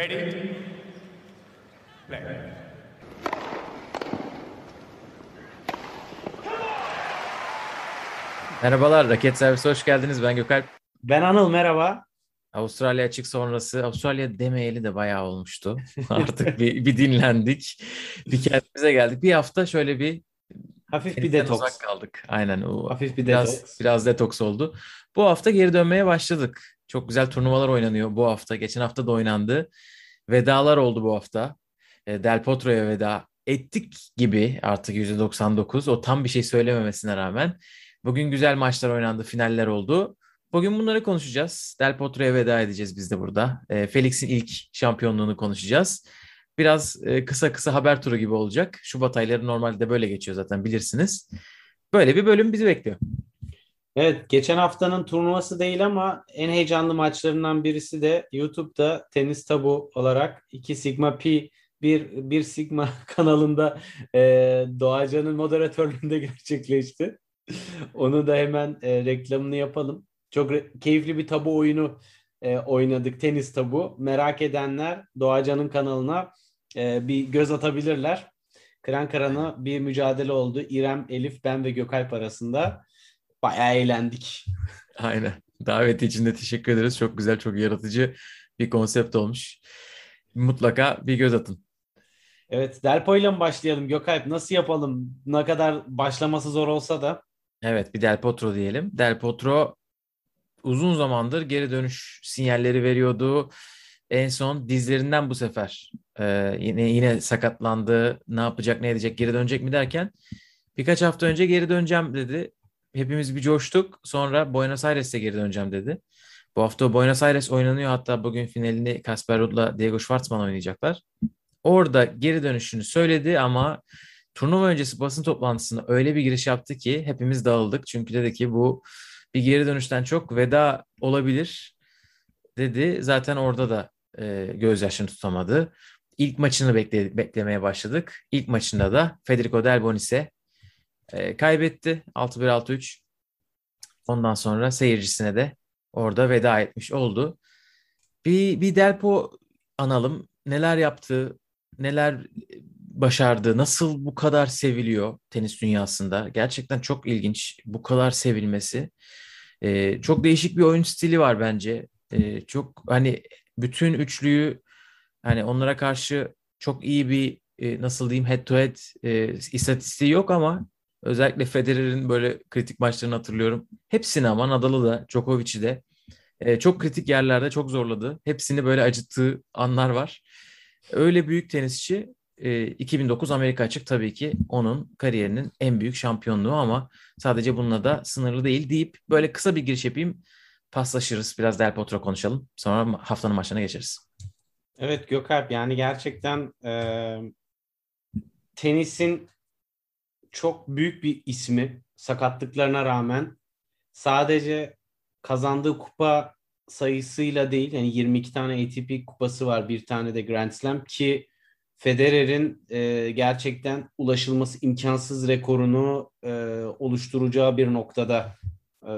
Ready? Play. Merhabalar, Raket Servisi hoş geldiniz. Ben Gökalp. Ben Anıl, merhaba. Avustralya açık sonrası, Avustralya demeyeli de bayağı olmuştu. Artık bir, bir dinlendik, bir kendimize geldik. Bir hafta şöyle bir Hafif bir detoks. uzak kaldık. Aynen o. Hafif bir biraz, detoks. Biraz detoks oldu. Bu hafta geri dönmeye başladık. Çok güzel turnuvalar oynanıyor bu hafta. Geçen hafta da oynandı. Vedalar oldu bu hafta. E, Del Potro'ya veda ettik gibi artık %99. O tam bir şey söylememesine rağmen. Bugün güzel maçlar oynandı, finaller oldu. Bugün bunları konuşacağız. Del Potro'ya veda edeceğiz biz de burada. E, Felix'in ilk şampiyonluğunu konuşacağız. Biraz e, kısa kısa haber turu gibi olacak. Şubat ayları normalde böyle geçiyor zaten bilirsiniz. Böyle bir bölüm bizi bekliyor. Evet, geçen haftanın turnuvası değil ama en heyecanlı maçlarından birisi de YouTube'da Tenis Tabu olarak 2 Sigma Pi bir, bir Sigma kanalında e, Doğacan'ın moderatörlüğünde gerçekleşti. Onu da hemen e, reklamını yapalım. Çok re- keyifli bir tabu oyunu e, oynadık. Tenis tabu. Merak edenler Doğacan'ın kanalına e, bir göz atabilirler. Kıran Kıran'a bir mücadele oldu. İrem, Elif, ben ve Gökalp arasında. Bayağı eğlendik. Aynen. Daveti için de teşekkür ederiz. Çok güzel, çok yaratıcı bir konsept olmuş. Mutlaka bir göz atın. Evet, Delpo ile mi başlayalım Gökalp? Nasıl yapalım? Ne kadar başlaması zor olsa da. Evet, bir Del Potro diyelim. Del Potro uzun zamandır geri dönüş sinyalleri veriyordu. En son dizlerinden bu sefer e, yine yine sakatlandı. Ne yapacak, ne edecek, geri dönecek mi derken birkaç hafta önce geri döneceğim dedi. Hepimiz bir coştuk. Sonra Buenos Aires'e geri döneceğim dedi. Bu hafta Buenos Aires oynanıyor. Hatta bugün finalini Kasper Ruud'la Diego Schwartzman oynayacaklar. Orada geri dönüşünü söyledi ama turnuva öncesi basın toplantısında öyle bir giriş yaptı ki hepimiz dağıldık. Çünkü dedi ki bu bir geri dönüşten çok veda olabilir dedi. Zaten orada da e, gözyaşını tutamadı. İlk maçını bekle, beklemeye başladık. İlk maçında da Federico Delbonis'e e, kaybetti. 6-1-6-3. Ondan sonra seyircisine de orada veda etmiş oldu. Bir, bir Delpo analım. Neler yaptı, neler başardı, nasıl bu kadar seviliyor tenis dünyasında. Gerçekten çok ilginç bu kadar sevilmesi. Ee, çok değişik bir oyun stili var bence. Ee, çok hani bütün üçlüyü hani onlara karşı çok iyi bir e, nasıl diyeyim head to head e, istatistiği yok ama özellikle Federer'in böyle kritik maçlarını hatırlıyorum. Hepsini ama Nadal'ı da Djokovic'i de e, çok kritik yerlerde çok zorladı. Hepsini böyle acıttığı anlar var. Öyle büyük tenisçi e, 2009 Amerika Açık tabii ki onun kariyerinin en büyük şampiyonluğu ama sadece bununla da sınırlı değil deyip böyle kısa bir giriş yapayım. Paslaşırız. Biraz Del Potro konuşalım. Sonra haftanın maçlarına geçeriz. Evet Gökalp yani gerçekten e, tenisin çok büyük bir ismi sakatlıklarına rağmen sadece kazandığı kupa sayısıyla değil yani 22 tane ATP kupası var bir tane de Grand Slam ki Federer'in e, gerçekten ulaşılması imkansız rekorunu e, oluşturacağı bir noktada e,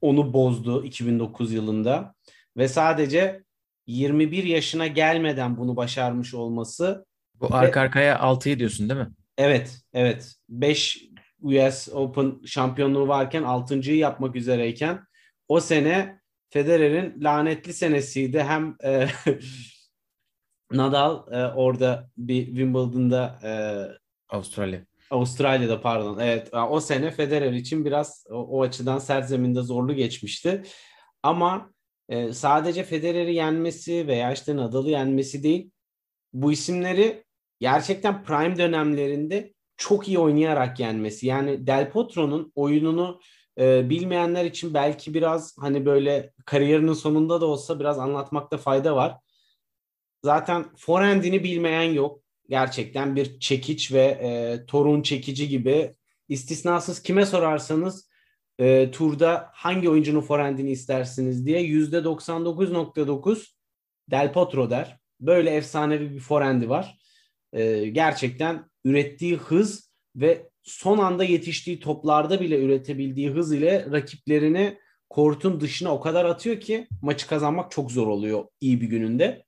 onu bozdu 2009 yılında ve sadece 21 yaşına gelmeden bunu başarmış olması. Bu arka arkaya 6'yı diyorsun değil mi? Evet, evet. 5 US Open şampiyonluğu varken 6.yı yapmak üzereyken o sene Federer'in lanetli senesiydi. Hem e, Nadal e, orada bir Wimbledon'da e, Avustralya. Avustralya'da pardon. Evet o sene Federer için biraz o, o açıdan sert zeminde zorlu geçmişti. Ama e, sadece Federer'i yenmesi veya işte Nadal'ı yenmesi değil bu isimleri gerçekten prime dönemlerinde çok iyi oynayarak yenmesi. Yani Del Potro'nun oyununu e, bilmeyenler için belki biraz hani böyle kariyerinin sonunda da olsa biraz anlatmakta fayda var. Zaten forehand'ini bilmeyen yok. Gerçekten bir çekiç ve e, torun çekici gibi istisnasız kime sorarsanız e, turda hangi oyuncunun forehand'ini istersiniz diye %99.9 Del Potro der. Böyle efsanevi bir forehand'i var. E, gerçekten ürettiği hız ve son anda yetiştiği toplarda bile üretebildiği hız ile rakiplerini kortun dışına o kadar atıyor ki maçı kazanmak çok zor oluyor iyi bir gününde.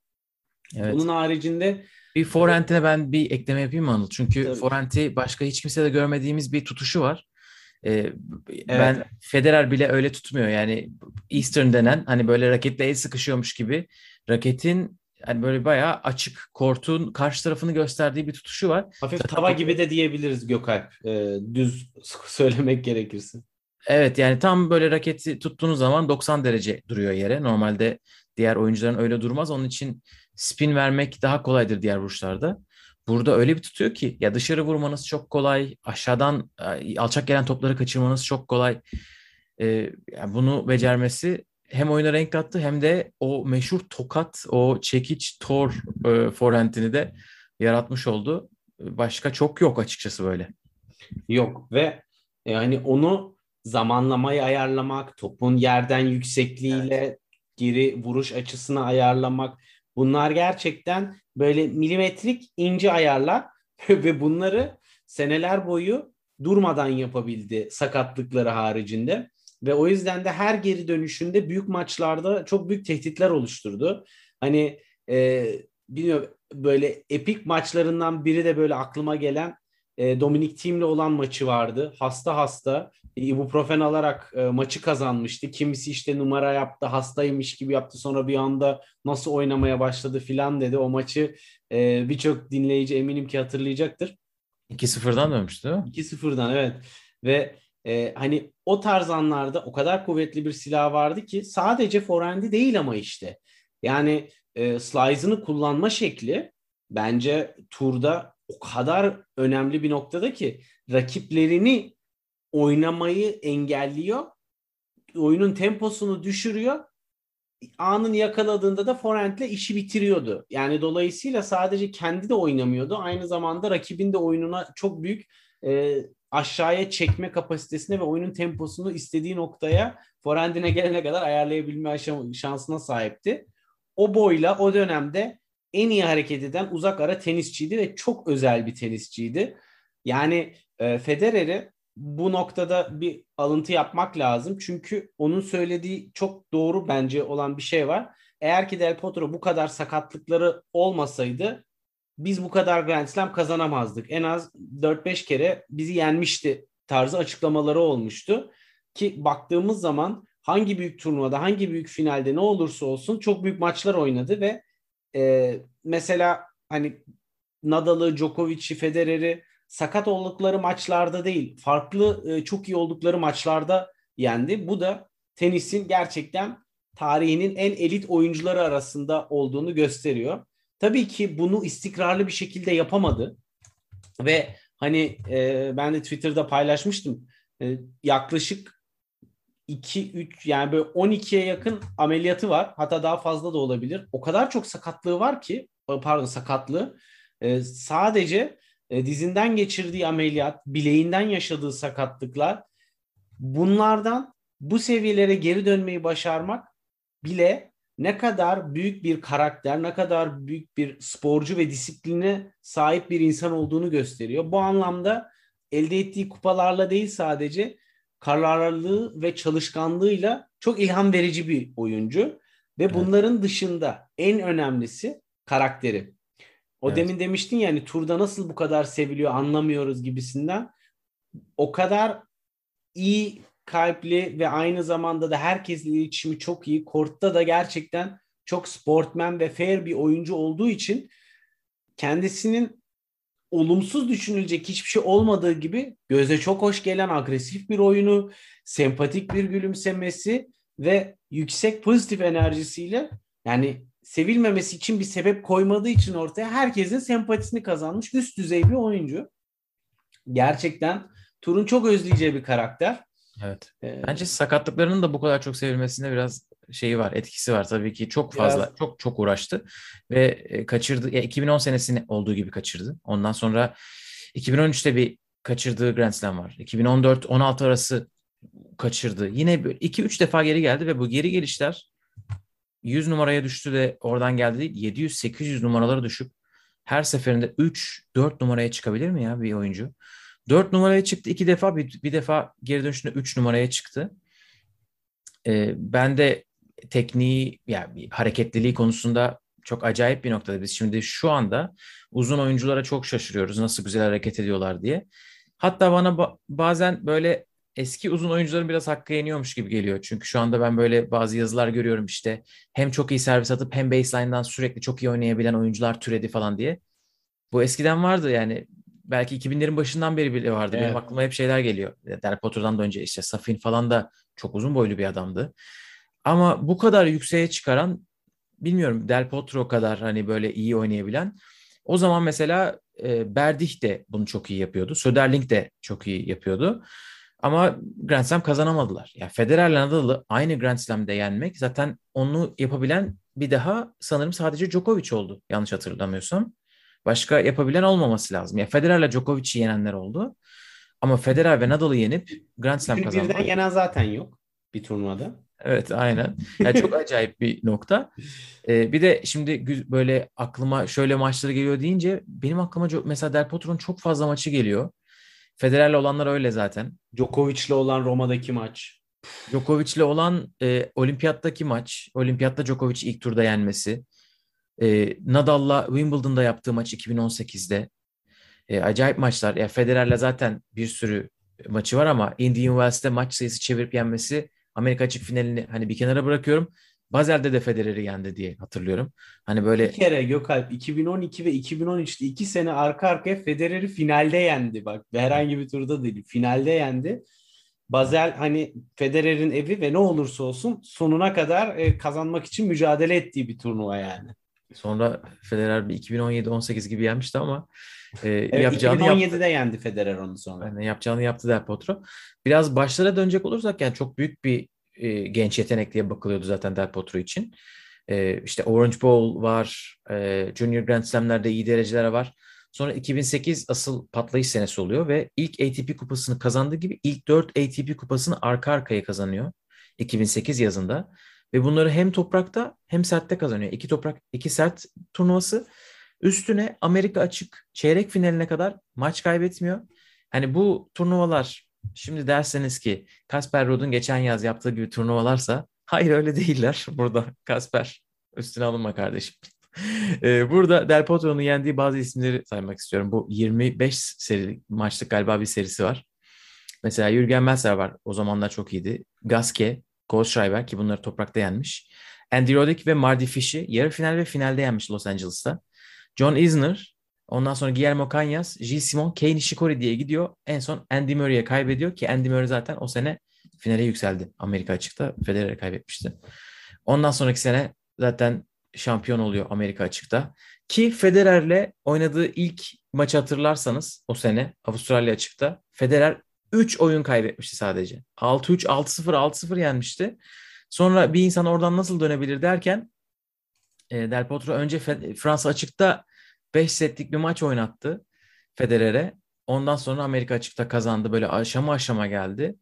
Evet. Bunun haricinde Bir forehand'ine ben bir ekleme yapayım mı Anıl? Çünkü Tabii. forehand'i başka hiç kimsede görmediğimiz bir tutuşu var. Ee, ben Federer bile öyle tutmuyor. Yani Eastern denen hani böyle raketle el sıkışıyormuş gibi raketin hani böyle bayağı açık kortun karşı tarafını gösterdiği bir tutuşu var. hafif tava gibi de diyebiliriz Gökalp. Ee, düz söylemek gerekirse. Evet yani tam böyle raketi tuttuğunuz zaman 90 derece duruyor yere. Normalde diğer oyuncuların öyle durmaz. Onun için spin vermek daha kolaydır diğer vuruşlarda. Burada öyle bir tutuyor ki ya dışarı vurmanız çok kolay, aşağıdan e, alçak gelen topları kaçırmanız çok kolay. Ee, yani bunu becermesi hem oyuna renk kattı hem de o meşhur tokat, o çekiç tor e, forehand'ini de yaratmış oldu. Başka çok yok açıkçası böyle. Yok ve yani onu zamanlamayı ayarlamak, topun yerden yüksekliğiyle geri vuruş açısını ayarlamak bunlar gerçekten böyle milimetrik ince ayarlar ve bunları seneler boyu durmadan yapabildi sakatlıkları haricinde ve o yüzden de her geri dönüşünde büyük maçlarda çok büyük tehditler oluşturdu. Hani e, bilmiyorum böyle epik maçlarından biri de böyle aklıma gelen e, Dominic Thiem'le olan maçı vardı. Hasta hasta ibuprofen alarak e, maçı kazanmıştı. Kimisi işte numara yaptı, hastaymış gibi yaptı. Sonra bir anda nasıl oynamaya başladı filan dedi. O maçı e, birçok dinleyici eminim ki hatırlayacaktır. 2-0'dan dönmüştü değil mi? 2-0'dan evet. Ve e, hani o tarz anlarda o kadar kuvvetli bir silah vardı ki sadece forehand'i değil ama işte. Yani e, slice'ını kullanma şekli bence turda o kadar önemli bir noktada ki rakiplerini oynamayı engelliyor. Oyunun temposunu düşürüyor. Anın yakaladığında da forehand'le işi bitiriyordu. Yani dolayısıyla sadece kendi de oynamıyordu. Aynı zamanda rakibin de oyununa çok büyük e, aşağıya çekme kapasitesine ve oyunun temposunu istediği noktaya forehand'ine gelene kadar ayarlayabilme şansına sahipti. O boyla o dönemde en iyi hareket eden uzak ara tenisçiydi ve çok özel bir tenisçiydi. Yani e, Federer'i bu noktada bir alıntı yapmak lazım. Çünkü onun söylediği çok doğru bence olan bir şey var. Eğer ki Del Potro bu kadar sakatlıkları olmasaydı biz bu kadar Grand Slam kazanamazdık. En az 4-5 kere bizi yenmişti tarzı açıklamaları olmuştu. Ki baktığımız zaman hangi büyük turnuvada, hangi büyük finalde ne olursa olsun çok büyük maçlar oynadı ve e, mesela hani Nadal'ı, Djokovic'i, Federer'i sakat oldukları maçlarda değil, farklı e, çok iyi oldukları maçlarda yendi. Bu da tenisin gerçekten tarihinin en elit oyuncuları arasında olduğunu gösteriyor. Tabii ki bunu istikrarlı bir şekilde yapamadı. Ve hani e, ben de Twitter'da paylaşmıştım. E, yaklaşık 2-3 yani böyle 12'ye yakın ameliyatı var. Hatta daha fazla da olabilir. O kadar çok sakatlığı var ki pardon sakatlığı. E, sadece e, dizinden geçirdiği ameliyat, bileğinden yaşadığı sakatlıklar bunlardan bu seviyelere geri dönmeyi başarmak bile ne kadar büyük bir karakter, ne kadar büyük bir sporcu ve disipline sahip bir insan olduğunu gösteriyor. Bu anlamda elde ettiği kupalarla değil sadece kararlılığı ve çalışkanlığıyla çok ilham verici bir oyuncu. Ve bunların dışında en önemlisi karakteri. O Evet. demin demiştin ya hani turda nasıl bu kadar seviliyor anlamıyoruz gibisinden. O kadar iyi kalpli ve aynı zamanda da herkesle iletişimi çok iyi. Kortta da gerçekten çok sportmen ve fair bir oyuncu olduğu için kendisinin olumsuz düşünülecek hiçbir şey olmadığı gibi göze çok hoş gelen agresif bir oyunu, sempatik bir gülümsemesi ve yüksek pozitif enerjisiyle yani sevilmemesi için bir sebep koymadığı için ortaya herkesin sempatisini kazanmış üst düzey bir oyuncu. Gerçekten turun çok özleyeceği bir karakter. Evet. Ee, Bence sakatlıklarının da bu kadar çok sevilmesinde biraz şeyi var, etkisi var tabii ki. Çok fazla, Biraz- çok çok uğraştı ve e, kaçırdı. Ya 2010 senesini olduğu gibi kaçırdı. Ondan sonra 2013'te bir kaçırdığı Grand Slam var. 2014-16 arası kaçırdı. Yine 2-3 defa geri geldi ve bu geri gelişler 100 numaraya düştü de oradan geldi değil. 700-800 numaralara düşüp her seferinde 3-4 numaraya çıkabilir mi ya bir oyuncu? 4 numaraya çıktı iki defa bir, bir defa geri dönüşünde 3 numaraya çıktı. Ee, ben de tekniği yani hareketliliği konusunda çok acayip bir noktada. Biz şimdi şu anda uzun oyunculara çok şaşırıyoruz nasıl güzel hareket ediyorlar diye. Hatta bana ba- bazen böyle eski uzun oyuncuların biraz hakkı yeniyormuş gibi geliyor. Çünkü şu anda ben böyle bazı yazılar görüyorum işte hem çok iyi servis atıp hem baseline'dan sürekli çok iyi oynayabilen oyuncular türedi falan diye. Bu eskiden vardı yani belki 2000'lerin başından beri bile vardı. Evet. Benim aklıma hep şeyler geliyor. Del Potter'dan da önce işte Safin falan da çok uzun boylu bir adamdı. Ama bu kadar yükseğe çıkaran bilmiyorum Del Potro kadar hani böyle iyi oynayabilen. O zaman mesela e, Berdih de bunu çok iyi yapıyordu. Söderling de çok iyi yapıyordu. Ama Grand Slam kazanamadılar. Yani Federer'le Nadal'ı aynı Grand Slam'de yenmek zaten onu yapabilen bir daha sanırım sadece Djokovic oldu. Yanlış hatırlamıyorsam. Başka yapabilen olmaması lazım. Yani Federer'le Djokovic'i yenenler oldu. Ama Federer ve Nadal'ı yenip Grand Slam kazanmak. birden yenen zaten yok bir turnuvada. Evet aynen. Yani çok acayip bir nokta. Ee, bir de şimdi böyle aklıma şöyle maçları geliyor deyince benim aklıma mesela Del Potro'nun çok fazla maçı geliyor. Federer'le olanlar öyle zaten. Djokovic'le olan Roma'daki maç. Djokovic'le olan e, olimpiyattaki maç. Olimpiyatta Djokovic ilk turda yenmesi. E, Nadal'la Wimbledon'da yaptığı maç 2018'de. E, acayip maçlar. Ya Federer'le zaten bir sürü maçı var ama Indian Wells'te maç sayısı çevirip yenmesi Amerika açık finalini hani bir kenara bırakıyorum. Basel'de de Federer'i yendi diye hatırlıyorum. Hani böyle Bir kere Gökalp 2012 ve 2013'te iki sene arka arkaya Federer'i finalde yendi bak. Herhangi bir turda değil. Finalde yendi. Basel hani Federer'in evi ve ne olursa olsun sonuna kadar e, kazanmak için mücadele ettiği bir turnuva yani. sonra Federer bir 2017-18 gibi yenmişti ama e, Evet, yapacağını yaptı. 2017'de yendi Federer onu sonra. Yani yapacağını yaptı Del Potro. Biraz başlara dönecek olursak yani çok büyük bir e, genç yetenek diye bakılıyordu zaten Del Potro için. E, işte Orange Bowl var, e, Junior Grand Slam'lerde iyi dereceler var. Sonra 2008 asıl patlayış senesi oluyor ve ilk ATP kupasını kazandığı gibi ilk 4 ATP kupasını arka arkaya kazanıyor 2008 yazında. Ve bunları hem toprakta hem sertte kazanıyor. İki toprak, iki sert turnuvası. Üstüne Amerika açık çeyrek finaline kadar maç kaybetmiyor. Hani bu turnuvalar şimdi derseniz ki Kasper Ruud'un geçen yaz yaptığı gibi turnuvalarsa hayır öyle değiller burada Kasper üstüne alınma kardeşim. Ee, burada Del Potro'nun yendiği bazı isimleri saymak istiyorum. Bu 25 seri maçlık galiba bir serisi var. Mesela Jürgen Melzer var. O zamanlar çok iyiydi. Gaske, Kohlschreiber ki bunları toprakta yenmiş. Andy Roddick ve Mardy Fish'i yarı final ve finalde yenmiş Los Angeles'ta. John Isner, ondan sonra Guillermo Cañas, Gilles Simon, Kei Nishikori diye gidiyor. En son Andy Murray'e kaybediyor ki Andy Murray zaten o sene finale yükseldi. Amerika açıkta Federer'e kaybetmişti. Ondan sonraki sene zaten şampiyon oluyor Amerika açıkta. Ki Federer'le oynadığı ilk maçı hatırlarsanız o sene Avustralya açıkta Federer 3 oyun kaybetmişti sadece. 6-3, 6-0, 6-0 yenmişti. Sonra bir insan oradan nasıl dönebilir derken e, Del Potro önce Fransa açıkta 5 setlik bir maç oynattı Federer'e. Ondan sonra Amerika açıkta kazandı. Böyle aşama aşama geldi.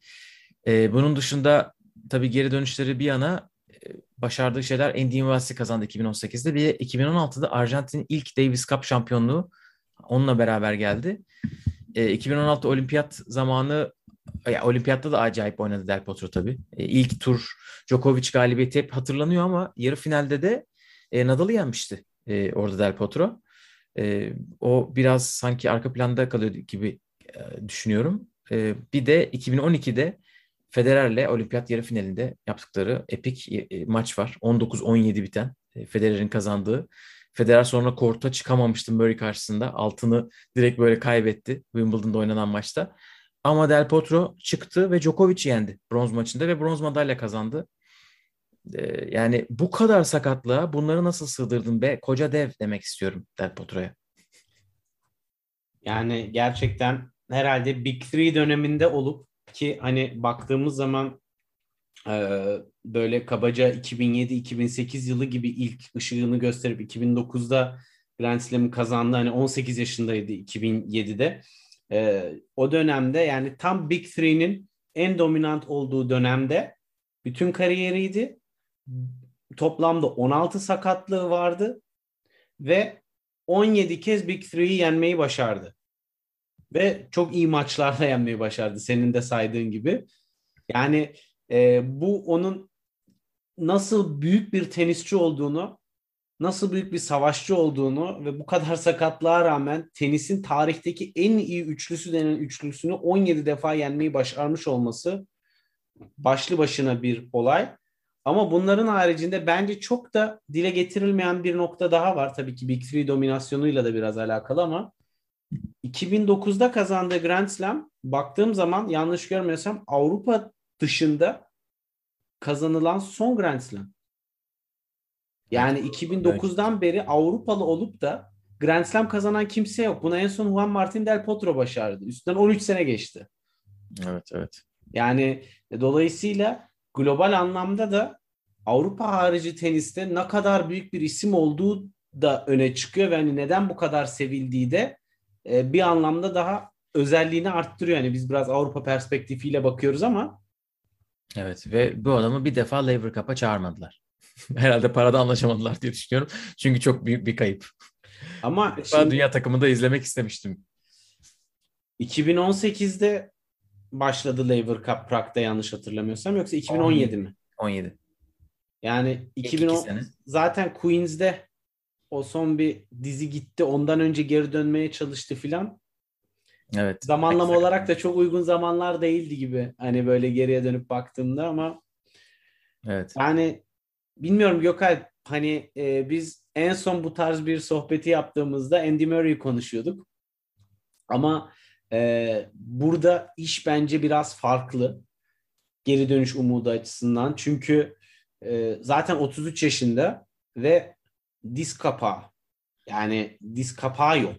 E, bunun dışında tabii geri dönüşleri bir yana e, başardığı şeyler Indian Wells'i kazandı 2018'de. Bir de 2016'da Arjantin'in ilk Davis Cup şampiyonluğu onunla beraber geldi. E, 2016 olimpiyat zamanı ya, olimpiyatta da acayip oynadı Del Potro tabii. E, ilk tur Djokovic galibiyeti hep hatırlanıyor ama yarı finalde de e, Nadal'ı yenmişti e, orada Del Potro. E, o biraz sanki arka planda kalıyor gibi e, düşünüyorum. E, bir de 2012'de Federer'le olimpiyat yarı finalinde yaptıkları epik e, maç var. 19-17 biten e, Federer'in kazandığı. Federer sonra korta çıkamamıştı Murray karşısında. Altını direkt böyle kaybetti Wimbledon'da oynanan maçta. Ama Del Potro çıktı ve Djokovic yendi bronz maçında ve bronz madalya kazandı. Yani bu kadar sakatlığa bunları nasıl sığdırdın be koca dev demek istiyorum Del Potro'ya. Yani gerçekten herhalde Big Three döneminde olup ki hani baktığımız zaman e, böyle kabaca 2007-2008 yılı gibi ilk ışığını gösterip 2009'da Grand Slam'ı kazandı. Hani 18 yaşındaydı 2007'de. E, o dönemde yani tam Big Three'nin en dominant olduğu dönemde bütün kariyeriydi. Toplamda 16 sakatlığı vardı ve 17 kez Big Three'yi yenmeyi başardı. Ve çok iyi maçlarla yenmeyi başardı senin de saydığın gibi. Yani e, bu onun nasıl büyük bir tenisçi olduğunu nasıl büyük bir savaşçı olduğunu ve bu kadar sakatlığa rağmen tenisin tarihteki en iyi üçlüsü denen üçlüsünü 17 defa yenmeyi başarmış olması başlı başına bir olay. Ama bunların haricinde bence çok da dile getirilmeyen bir nokta daha var. Tabii ki Big Three dominasyonuyla da biraz alakalı ama 2009'da kazandığı Grand Slam baktığım zaman yanlış görmüyorsam Avrupa dışında kazanılan son Grand Slam. Yani 2009'dan beri Avrupalı olup da Grand Slam kazanan kimse yok. Bunu en son Juan Martín del Potro başardı. Üstünden 13 sene geçti. Evet evet. Yani dolayısıyla global anlamda da Avrupa harici teniste ne kadar büyük bir isim olduğu da öne çıkıyor ve hani neden bu kadar sevildiği de e, bir anlamda daha özelliğini arttırıyor. Yani biz biraz Avrupa perspektifiyle bakıyoruz ama Evet ve bu adamı bir defa Lever Cup'a çağırmadılar. Herhalde parada anlaşamadılar diye düşünüyorum. Çünkü çok büyük bir kayıp. ama Ben şimdi dünya takımında izlemek istemiştim. 2018'de başladı Lever Cup Prag'da yanlış hatırlamıyorsam yoksa 2017 mi? 17. Yani İlk 2010 iki sene. zaten Queens'de o son bir dizi gitti. Ondan önce geri dönmeye çalıştı filan. Evet. Zamanlama Exact. olarak da çok uygun zamanlar değildi gibi. Hani böyle geriye dönüp baktığımda ama Evet. yani bilmiyorum Gökay hani e, biz en son bu tarz bir sohbeti yaptığımızda Andy Murray'i konuşuyorduk. Ama e, burada iş bence biraz farklı. Geri dönüş umudu açısından. Çünkü e, zaten 33 yaşında ve diz kapağı. Yani diz kapağı yok.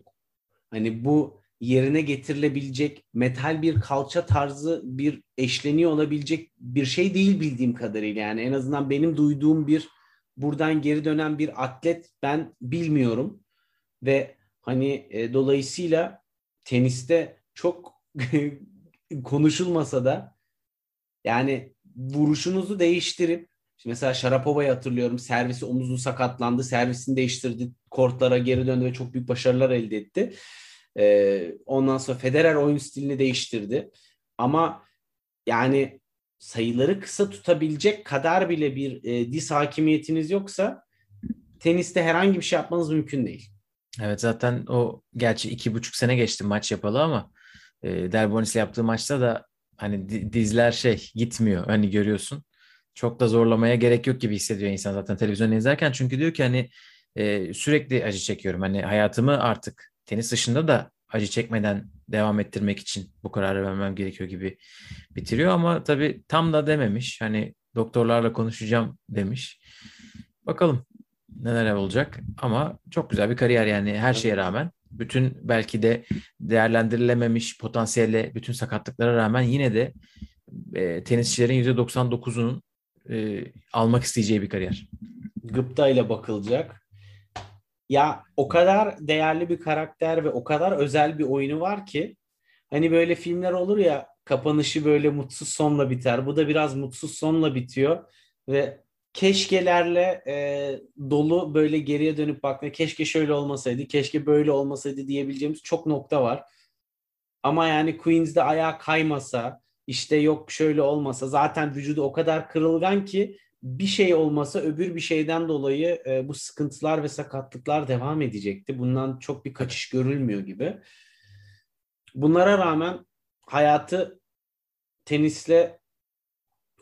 Hani bu yerine getirilebilecek metal bir kalça tarzı bir eşleniyor olabilecek bir şey değil bildiğim kadarıyla. Yani en azından benim duyduğum bir buradan geri dönen bir atlet ben bilmiyorum. Ve hani e, dolayısıyla teniste çok konuşulmasa da yani vuruşunuzu değiştirip mesela Sharapova'yı hatırlıyorum servisi omuzu sakatlandı servisini değiştirdi kortlara geri döndü ve çok büyük başarılar elde etti. Ee, ondan sonra Federer oyun stilini değiştirdi. Ama yani sayıları kısa tutabilecek kadar bile bir e, diz hakimiyetiniz yoksa teniste herhangi bir şey yapmanız mümkün değil. Evet zaten o gerçi iki buçuk sene geçti maç yapalı ama e, Delbonis'le yaptığı maçta da hani di- dizler şey gitmiyor hani görüyorsun. Çok da zorlamaya gerek yok gibi hissediyor insan zaten televizyon izlerken. Çünkü diyor ki hani e, sürekli acı çekiyorum. Hani hayatımı artık tenis dışında da acı çekmeden devam ettirmek için bu kararı vermem gerekiyor gibi bitiriyor. Ama tabii tam da dememiş. Hani doktorlarla konuşacağım demiş. Bakalım neler olacak ama çok güzel bir kariyer yani her şeye rağmen bütün belki de değerlendirilememiş potansiyelle bütün sakatlıklara rağmen yine de e, tenisçilerin %99'unun e, almak isteyeceği bir kariyer. gıpta ile bakılacak. Ya o kadar değerli bir karakter ve o kadar özel bir oyunu var ki hani böyle filmler olur ya kapanışı böyle mutsuz sonla biter. Bu da biraz mutsuz sonla bitiyor ve keşkelerle e, dolu böyle geriye dönüp bakma keşke şöyle olmasaydı, keşke böyle olmasaydı diyebileceğimiz çok nokta var. Ama yani Queens'de ayağa kaymasa, işte yok şöyle olmasa zaten vücudu o kadar kırılgan ki bir şey olmasa öbür bir şeyden dolayı e, bu sıkıntılar ve sakatlıklar devam edecekti. Bundan çok bir kaçış görülmüyor gibi. Bunlara rağmen hayatı tenisle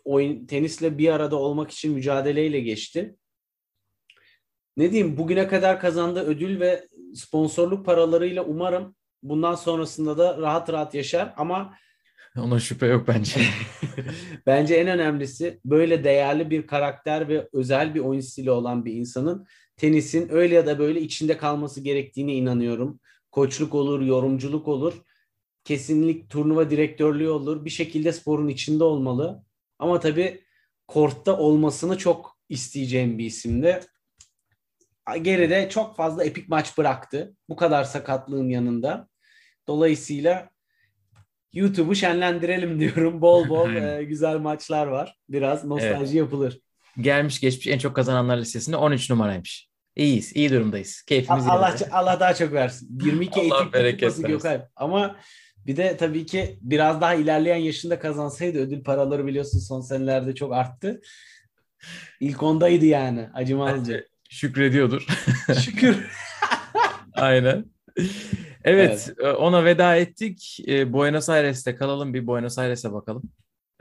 oyun tenisle bir arada olmak için mücadeleyle geçti. Ne diyeyim bugüne kadar kazandığı ödül ve sponsorluk paralarıyla umarım bundan sonrasında da rahat rahat yaşar ama Ona şüphe yok bence. Bence en önemlisi böyle değerli bir karakter ve özel bir oyun stili olan bir insanın tenisin öyle ya da böyle içinde kalması gerektiğine inanıyorum. Koçluk olur, yorumculuk olur. Kesinlik turnuva direktörlüğü olur. Bir şekilde sporun içinde olmalı. Ama tabii kortta olmasını çok isteyeceğim bir isimde. Geride çok fazla epik maç bıraktı. Bu kadar sakatlığın yanında. Dolayısıyla YouTube'u şenlendirelim diyorum. Bol bol e, güzel maçlar var. Biraz nostalji yapılır. Gelmiş geçmiş en çok kazananlar listesinde 13 numaraymış. İyiyiz, iyi durumdayız. Keyfimiz Allah yerinde. Allah daha çok versin. 22 Allah etik bereket kupası. Gökay. Ama bir de tabii ki biraz daha ilerleyen yaşında kazansaydı ödül paraları biliyorsun son senelerde çok arttı. İlk ondaydı yani acımazdı. Bence şükrediyordur. Şükür. Aynen. Evet, e, ona veda ettik. E, Buenos Aires'te kalalım. Bir Buenos Aires'e bakalım.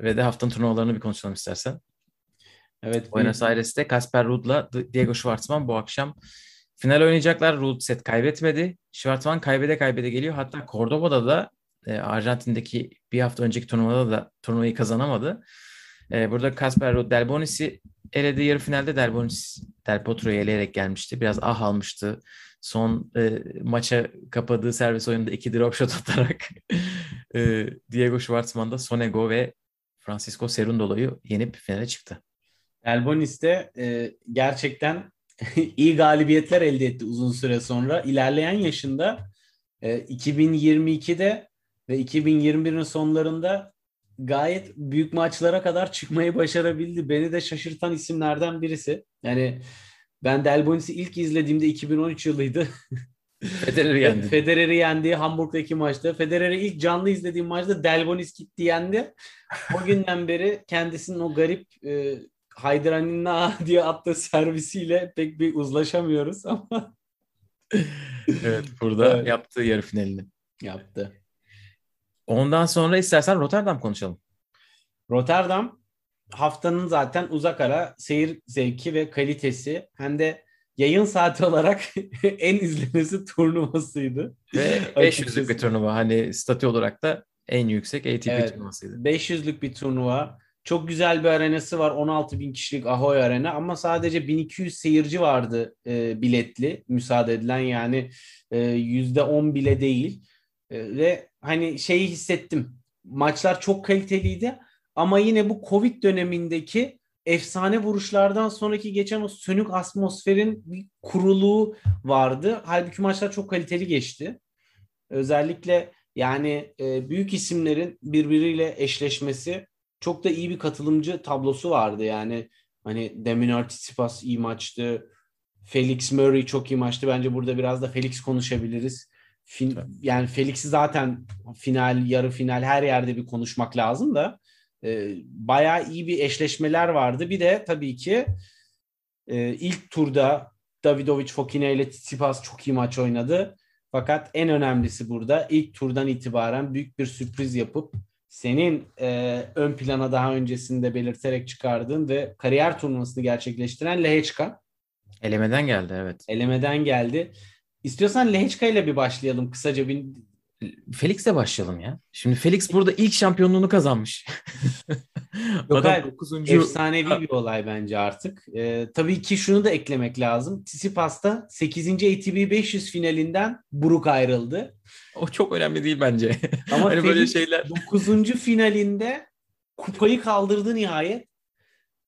Ve de haftanın turnuvalarını bir konuşalım istersen. Evet. Buenos Aires'te Kasper Ruud'la Diego Schwartzman bu akşam final oynayacaklar. Ruud set kaybetmedi. Schwartzman kaybede kaybede geliyor. Hatta Cordoba'da da e, Arjantin'deki bir hafta önceki turnuvada da turnuvayı kazanamadı. E, burada Kasper Delbonis'i eledi yarı finalde Delbonis Del Potro'yu eleyerek gelmişti. Biraz ah almıştı. Son e, maça kapadığı servis oyununda iki drop shot atarak e, Diego Schwartzman da Sonego ve Francisco Cerundolo'yu yenip finale çıktı. Delbonis de e, gerçekten iyi galibiyetler elde etti uzun süre sonra. İlerleyen yaşında e, 2022'de ve 2021'in sonlarında gayet büyük maçlara kadar çıkmayı başarabildi. Beni de şaşırtan isimlerden birisi. Yani ben Delbonis'i ilk izlediğimde 2013 yılıydı. Federer'i yendi. Federer'i yendi Hamburg'daki maçta. Federer'i ilk canlı izlediğim maçta Delbonis gitti yendi. O günden beri kendisinin o garip e, Haydraninna diye attığı servisiyle pek bir uzlaşamıyoruz ama evet burada Evet. yaptığı yarı finalini. yaptı. Ondan sonra istersen Rotterdam konuşalım. Rotterdam haftanın zaten uzak ara seyir zevki ve kalitesi hem de yayın saati olarak en izlenesi turnuvasıydı. Ve Açıkçası. 500'lük bir turnuva. Hani statü olarak da en yüksek ATP Evet. turnuvasıydı. 500'lük bir turnuva. Çok güzel bir arenası var. 16 bin kişilik Ahoy Arena ama sadece 1200 seyirci vardı e, biletli. Müsaade edilen yani e, %10 bile değil. E, ve hani şeyi hissettim. Maçlar çok kaliteliydi ama yine bu Covid dönemindeki efsane vuruşlardan sonraki geçen o sönük atmosferin bir kuruluğu vardı. Halbuki maçlar çok kaliteli geçti. Özellikle yani e, büyük isimlerin birbiriyle eşleşmesi çok da iyi bir katılımcı tablosu vardı. Yani hani Deminor Tsitsipas iyi maçtı. Felix Murray çok iyi maçtı. Bence burada biraz da Felix konuşabiliriz. Fin, yani Felix'i zaten final, yarı final her yerde bir konuşmak lazım da e, bayağı iyi bir eşleşmeler vardı. Bir de tabii ki e, ilk turda Davidovic Fokina ile Tsitsipas çok iyi maç oynadı. Fakat en önemlisi burada ilk turdan itibaren büyük bir sürpriz yapıp senin e, ön plana daha öncesinde belirterek çıkardığın ve kariyer turnuvasını gerçekleştiren Lehechka Elemeden geldi evet. elemeden geldi. İstiyorsan Lehechka ile bir başlayalım kısaca bir Felix'le başlayalım ya. Şimdi Felix burada ilk şampiyonluğunu kazanmış. Yok Adam 9. efsanevi bir olay bence artık. Ee, tabii ki şunu da eklemek lazım. Tsitsipas'ta 8. ATP 500 finalinden buruk ayrıldı. O çok önemli değil bence. Ama hani böyle Felix şeyler. 9. finalinde kupayı kaldırdı nihayet.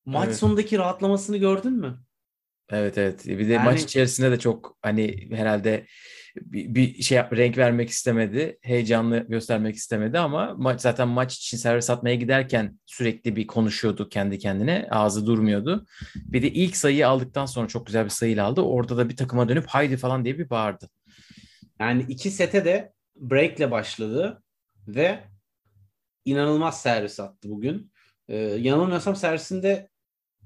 Maç Evet. sonundaki rahatlamasını gördün mü? Evet evet. Bir de Yani- maç içerisinde de çok hani herhalde bir, bir şey yap, renk vermek istemedi. Heyecanlı göstermek istemedi ama maç zaten maç için servis atmaya giderken sürekli bir konuşuyordu kendi kendine. Ağzı durmuyordu. Bir de ilk sayıyı aldıktan sonra çok güzel bir sayıyla aldı. Orada da bir takıma dönüp haydi falan diye bir bağırdı. Yani iki sete de breakle başladı ve inanılmaz servis attı bugün. Ee, yanılmıyorsam servisinde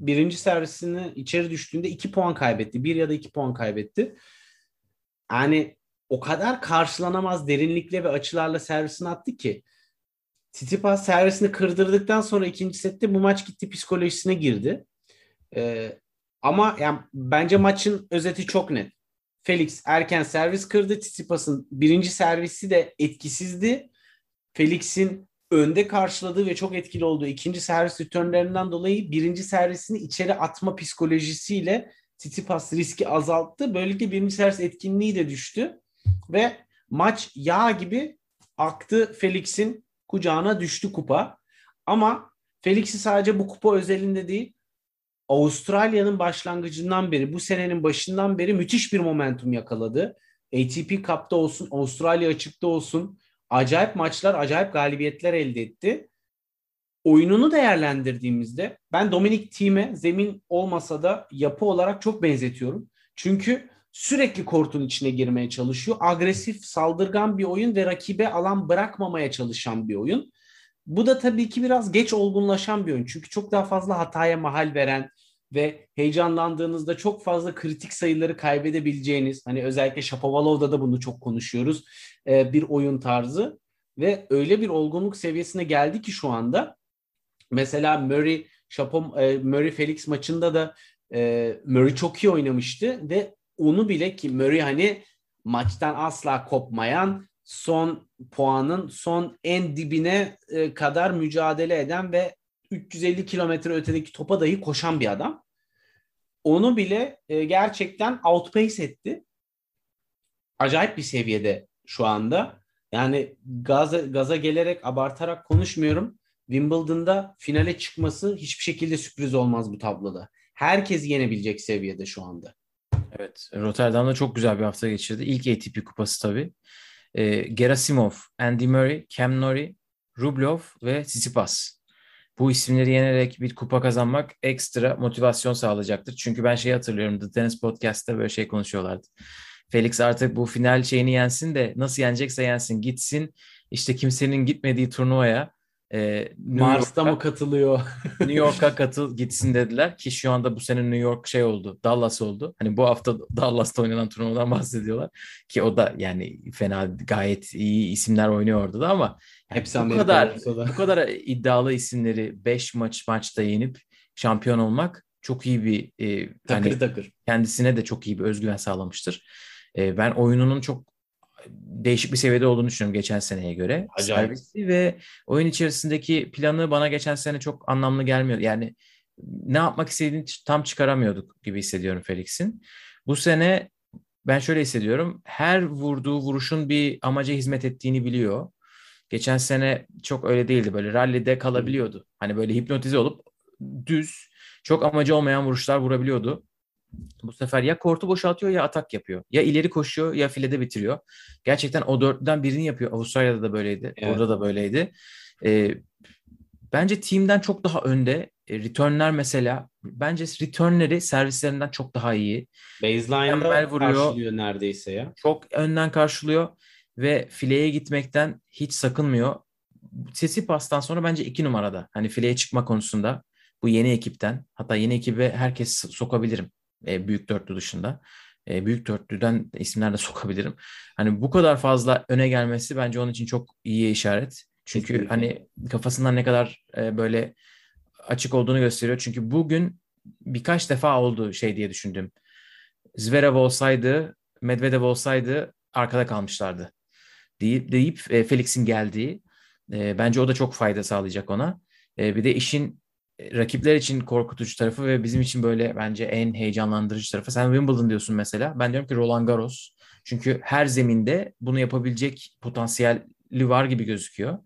birinci servisini içeri düştüğünde iki puan kaybetti. Bir ya da iki puan kaybetti. Yani o kadar karşılanamaz derinlikle ve açılarla servisini attı ki Tsitsipas servisini kırdırdıktan sonra ikinci sette bu maç gitti psikolojisine girdi. Ee, ama yani bence maçın özeti çok net. Felix erken servis kırdı. Tsitsipas'ın birinci servisi de etkisizdi. Felix'in önde karşıladığı ve çok etkili olduğu ikinci servis returnlerinden dolayı birinci servisini içeri atma psikolojisiyle Tsitsipas riski azalttı. Böylelikle birinci servis etkinliği de düştü. Ve maç yağ gibi aktı Felix'in kucağına düştü kupa. Ama Felix'i sadece bu kupa özelinde değil Avustralya'nın başlangıcından beri, bu senenin başından beri müthiş bir momentum yakaladı. ATP Cup'ta olsun, Avustralya açıkta olsun acayip maçlar, acayip galibiyetler elde etti. Oyununu değerlendirdiğimizde ben Dominic Thiem'e zemin olmasa da yapı olarak çok benzetiyorum. Çünkü sürekli kortun içine girmeye çalışıyor. Agresif, saldırgan bir oyun ve rakibe alan bırakmamaya çalışan bir oyun. Bu da tabii ki biraz geç olgunlaşan bir oyun. Çünkü çok daha fazla hataya mahal veren, ve heyecanlandığınızda çok fazla kritik sayıları kaybedebileceğiniz hani özellikle Shapovalov'da da bunu çok konuşuyoruz e, bir oyun tarzı ve öyle bir olgunluk seviyesine geldi ki şu anda. Mesela Murray Şapom e, Murray Felix maçında da e, Murray çok iyi oynamıştı ve onu bile ki Murray hani maçtan asla kopmayan son puanın son en dibine kadar mücadele eden ve 350 kilometre ötedeki topa dahi koşan bir adam. Onu bile e, gerçekten outpace etti. Acayip bir seviyede şu anda. Yani gaza, gaza gelerek abartarak konuşmuyorum. Wimbledon'da finale çıkması hiçbir şekilde sürpriz olmaz bu tabloda. Herkes yenebilecek seviyede şu anda. Evet, Rotterdam'da çok güzel bir hafta geçirdi. İlk ATP kupası tabii. E, Gerasimov, Andy Murray, Cam Norrie, Rublev ve Tsitsipas. Bu isimleri yenerek bir kupa kazanmak ekstra motivasyon sağlayacaktır. Çünkü ben şeyi hatırlıyorum. The Tennis Podcast'ta böyle şey konuşuyorlardı. Felix artık bu final şeyini yensin de nasıl yenecekse yensin gitsin. İşte kimsenin gitmediği turnuvaya e, Mars'ta mı katılıyor? New York'a katıl gitsin dediler ki şu anda bu sene New York şey oldu. Dallas oldu. Hani bu hafta Dallas'ta oynanan turnuvadan bahsediyorlar. Ki o da yani fena gayet iyi isimler oynuyor orada da ama yani Hepsi bu Amerika kadar bu kadar iddialı isimleri 5 maç maçta yenip şampiyon olmak çok iyi bir e, Takır hani takır. kendisine de çok iyi bir özgüven sağlamıştır. E, ben oyununun çok değişik bir seviyede olduğunu düşünüyorum geçen seneye göre. Acayip. Servisi ve oyun içerisindeki planı bana geçen sene çok anlamlı gelmiyor. Yani ne yapmak istediğini tam çıkaramıyorduk gibi hissediyorum Felix'in. Bu sene ben şöyle hissediyorum. Her vurduğu vuruşun bir amaca hizmet ettiğini biliyor. Geçen sene çok öyle değildi. Böyle rallide kalabiliyordu. Hani böyle hipnotize olup düz, çok amacı olmayan vuruşlar vurabiliyordu. Bu sefer ya kortu boşaltıyor ya atak yapıyor. Ya ileri koşuyor ya filede bitiriyor. Gerçekten o dörtlüden birini yapıyor. Avustralya'da da böyleydi. Evet. Burada da böyleydi. Ee, bence team'den çok daha önde. E, returnler mesela. Bence returnleri servislerinden çok daha iyi. Baseline'da vuruyor. karşılıyor neredeyse ya. Çok önden karşılıyor ve fileye gitmekten hiç sakınmıyor. Sesi pastan sonra bence iki numarada. Hani fileye çıkma konusunda bu yeni ekipten. Hatta yeni ekibe herkes sokabilirim. E, büyük dörtlü dışında. E, büyük dörtlüden isimler de sokabilirim. Hani bu kadar fazla öne gelmesi bence onun için çok iyi işaret. Çünkü Kesinlikle. hani kafasından ne kadar e, böyle açık olduğunu gösteriyor. Çünkü bugün birkaç defa oldu şey diye düşündüm. Zverev olsaydı, Medvedev olsaydı arkada kalmışlardı. Deyip, deyip e, Felix'in geldiği. E, bence o da çok fayda sağlayacak ona. E, bir de işin rakipler için korkutucu tarafı ve bizim için böyle bence en heyecanlandırıcı tarafı. Sen Wimbledon diyorsun mesela. Ben diyorum ki Roland Garros. Çünkü her zeminde bunu yapabilecek potansiyeli var gibi gözüküyor.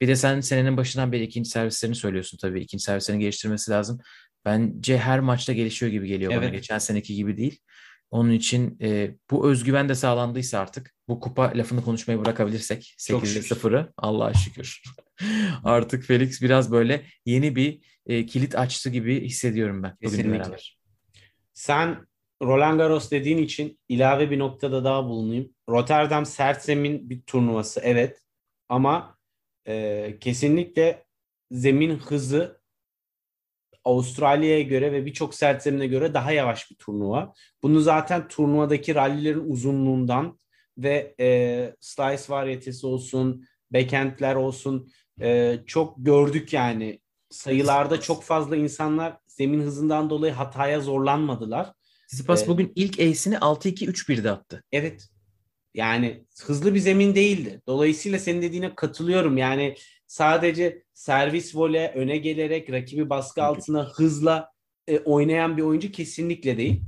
Bir de sen senenin başından beri ikinci servislerini söylüyorsun tabii. İkinci servislerini geliştirmesi lazım. Bence her maçta gelişiyor gibi geliyor bana. Evet. Geçen seneki gibi değil. Onun için e, bu özgüven de sağlandıysa artık bu kupa lafını konuşmayı bırakabilirsek Çok 8'de şükür. 0'ı Allah'a şükür. artık Felix biraz böyle yeni bir e, kilit açtı gibi hissediyorum ben Kesinlikle. beraber. Sen Roland Garros dediğin için ilave bir noktada daha bulunayım. Rotterdam sert zemin bir turnuvası evet ama e, kesinlikle zemin hızı Avustralya'ya göre ve birçok sert zemine göre daha yavaş bir turnuva. Bunu zaten turnuvadaki rallilerin uzunluğundan ve e, slice varyetesi olsun, backhandler olsun e, çok gördük yani. Sayılarda çok fazla insanlar zemin hızından dolayı hataya zorlanmadılar. Tsitsipas Evet. bugün ilk ace'ini 6-2-3-1'de attı. Evet. Yani hızlı bir zemin değildi. Dolayısıyla senin dediğine katılıyorum. Yani sadece servis vole öne gelerek rakibi baskı altına hızla e, oynayan bir oyuncu kesinlikle değil.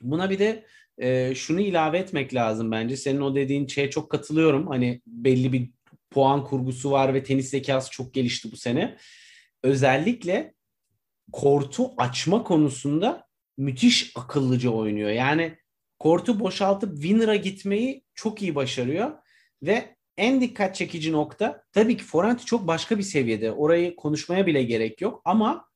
Buna bir de e, şunu ilave etmek lazım bence. Senin o dediğin şeye çok katılıyorum. Hani belli bir puan kurgusu var ve tenis zekası çok gelişti bu sene. Özellikle kortu açma konusunda müthiş akıllıca oynuyor. Yani kortu boşaltıp winner'a gitmeyi çok iyi başarıyor ve en dikkat çekici nokta tabii ki forehand çok başka bir seviyede. Orayı konuşmaya bile gerek yok ama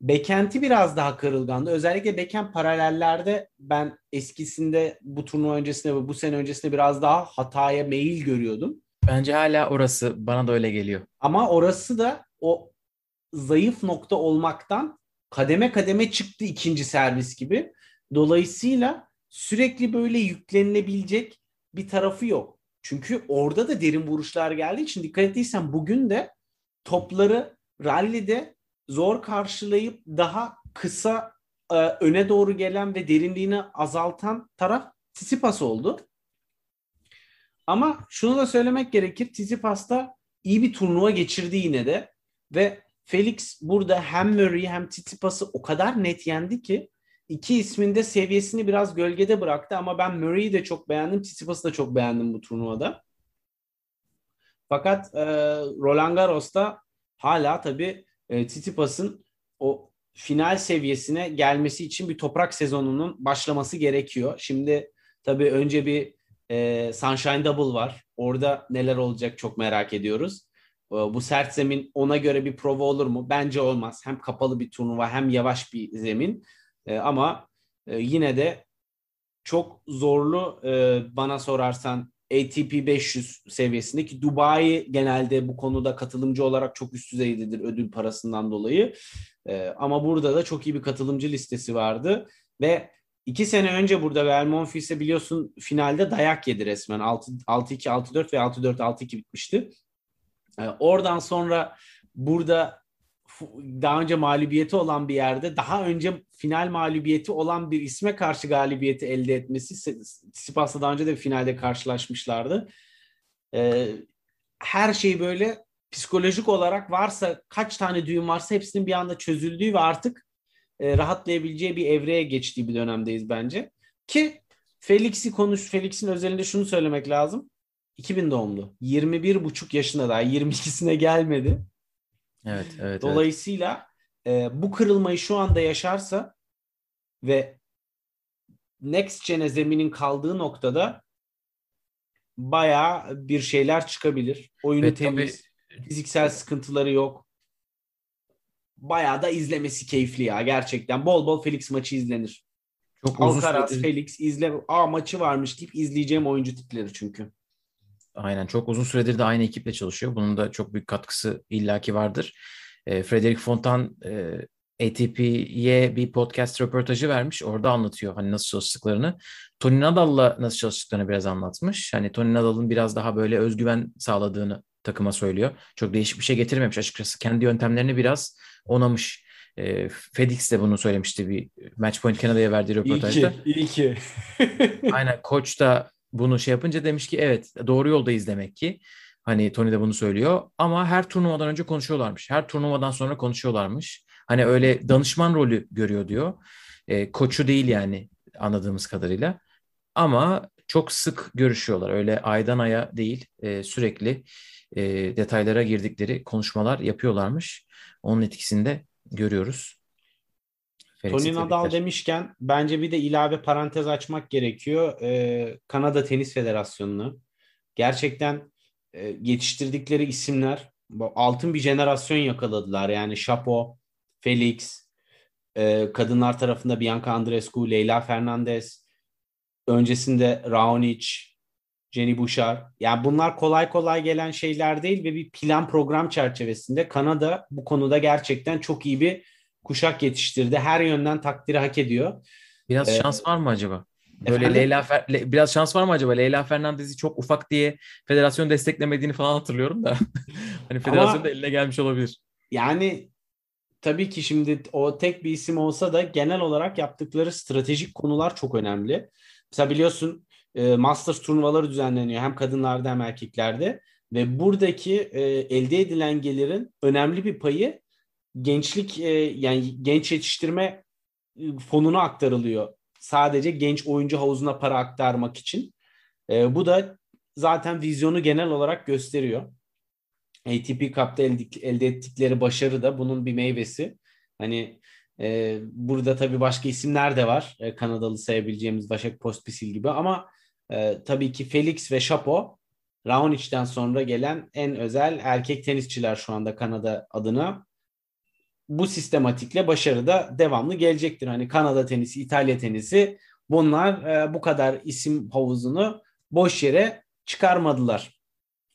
backhand'i biraz daha kırılgandı. Özellikle backhand paralellerde ben eskisinde bu turnuva öncesinde ve bu sene öncesinde biraz daha hataya meyil görüyordum. Bence hala orası bana da öyle geliyor. Ama orası da o zayıf nokta olmaktan kademe kademe çıktı ikinci servis gibi. Dolayısıyla sürekli böyle yüklenilebilecek bir tarafı yok. Çünkü orada da derin vuruşlar geldiği için dikkat ettiysen bugün de topları rallide zor karşılayıp daha kısa e, öne doğru gelen ve derinliğini azaltan taraf Tsitsipas oldu. Ama şunu da söylemek gerekir. Tsitsipas da iyi bir turnuva geçirdi yine de ve Felix burada hem Murray'i hem Tsitsipas'ı o kadar net yendi ki iki ismin de seviyesini biraz gölgede bıraktı ama ben Murray'i de çok beğendim, Tsitsipas'ı da çok beğendim bu turnuvada. Fakat e, Roland Garros'ta hala tabii e, Tsitsipas'ın o final seviyesine gelmesi için bir toprak sezonunun başlaması gerekiyor. Şimdi tabii önce bir e, Sunshine Double var. Orada neler olacak çok merak ediyoruz. E, bu sert zemin ona göre bir prova olur mu? Bence olmaz. Hem kapalı bir turnuva hem yavaş bir zemin. E, ama e, yine de çok zorlu e, bana sorarsan ATP 500 seviyesindeki Dubai genelde bu konuda katılımcı olarak çok üst düzeydedir ödül parasından dolayı. E, ama burada da çok iyi bir katılımcı listesi vardı ve iki sene önce burada Real Monfils'e biliyorsun finalde dayak yedi resmen. 6-2, 6-4 ve 6-4, 6-2 bitmişti. E, oradan sonra burada daha önce mağlubiyeti olan bir yerde daha önce final mağlubiyeti olan bir isme karşı galibiyeti elde etmesi Tsitsipas'la daha önce de finalde karşılaşmışlardı. Ee, her şey böyle psikolojik olarak varsa kaç tane düğün varsa hepsinin bir anda çözüldüğü ve artık e, rahatlayabileceği bir evreye geçtiği bir dönemdeyiz bence. Ki Felix'i konuş, Felix'in özelinde şunu söylemek lazım. 2000 doğumlu. 21 buçuk yaşında daha 22'sine gelmedi. Evet, evet. Dolayısıyla evet. E, bu kırılmayı şu anda yaşarsa ve next gen'e zeminin kaldığı noktada bayağı bir şeyler çıkabilir. Oyunu ve temiz, tabii... fiziksel sıkıntıları yok. Bayağı da izlemesi keyifli ya gerçekten. Bol bol Felix maçı izlenir. Çok Alcaraz, süredir... Felix izle. Aa maçı varmış deyip izleyeceğim oyuncu tipleri çünkü. Aynen çok uzun süredir de aynı ekiple çalışıyor. Bunun da çok büyük katkısı illaki vardır. E, Frederick Fontan e, ATP'ye bir podcast röportajı vermiş. Orada anlatıyor hani nasıl çalıştıklarını. Tony Nadal'la nasıl çalıştıklarını biraz anlatmış. Hani Tony Nadal'ın biraz daha böyle özgüven sağladığını takıma söylüyor. Çok değişik bir şey getirmemiş açıkçası. Kendi yöntemlerini biraz onamış. E, FedEx de bunu söylemişti bir Matchpoint Canada'ya verdiği röportajda. İyi ki, iyi ki. Aynen koç da bunu şey yapınca demiş ki evet doğru yoldayız demek ki. Hani Tony de bunu söylüyor ama her turnuvadan önce konuşuyorlarmış. Her turnuvadan sonra konuşuyorlarmış. Hani öyle danışman rolü görüyor diyor. E, koçu değil yani anladığımız kadarıyla. Ama çok sık görüşüyorlar. Öyle aydan aya değil e, sürekli e, detaylara girdikleri konuşmalar yapıyorlarmış. Onun etkisini de görüyoruz. Tony Nadal demişken bence bir de ilave parantez açmak gerekiyor. Ee, Kanada Tenis Federasyonu'nu. Gerçekten e, yetiştirdikleri isimler altın bir jenerasyon yakaladılar. Yani Chapo, Felix, e, kadınlar tarafında Bianca Andreescu, Leyla Fernandez, öncesinde Raonic, Jenny Bouchard. Yani bunlar kolay kolay gelen şeyler değil ve bir plan program çerçevesinde Kanada bu konuda gerçekten çok iyi bir kuşak yetiştirdi. Her yönden takdiri hak ediyor. Biraz ee, şans var mı acaba? Böyle efendim? Leyla Fer Le biraz şans var mı acaba? Leyla Fernandez'i çok ufak diye federasyon desteklemediğini falan hatırlıyorum da. hani federasyon Ama, da eline gelmiş olabilir. Yani tabii ki şimdi o tek bir isim olsa da genel olarak yaptıkları stratejik konular çok önemli. Mesela biliyorsun e, Masters turnuvaları düzenleniyor hem kadınlarda hem erkeklerde ve buradaki e, elde edilen gelirin önemli bir payı gençlik e, yani genç yetiştirme e, fonuna aktarılıyor. Sadece genç oyuncu havuzuna para aktarmak için. E, bu da zaten vizyonu genel olarak gösteriyor. ATP Cup'ta elde, ettikleri başarı da bunun bir meyvesi. Hani burada tabii başka isimler de var. Kanadalı sayabileceğimiz Başak Pospisil gibi ama tabii ki Felix ve Chapo Raonic'ten sonra gelen en özel erkek tenisçiler şu anda Kanada adına bu sistematikle başarı da devamlı gelecektir. Hani Kanada tenisi, İtalya tenisi bunlar e, bu kadar isim havuzunu boş yere çıkarmadılar.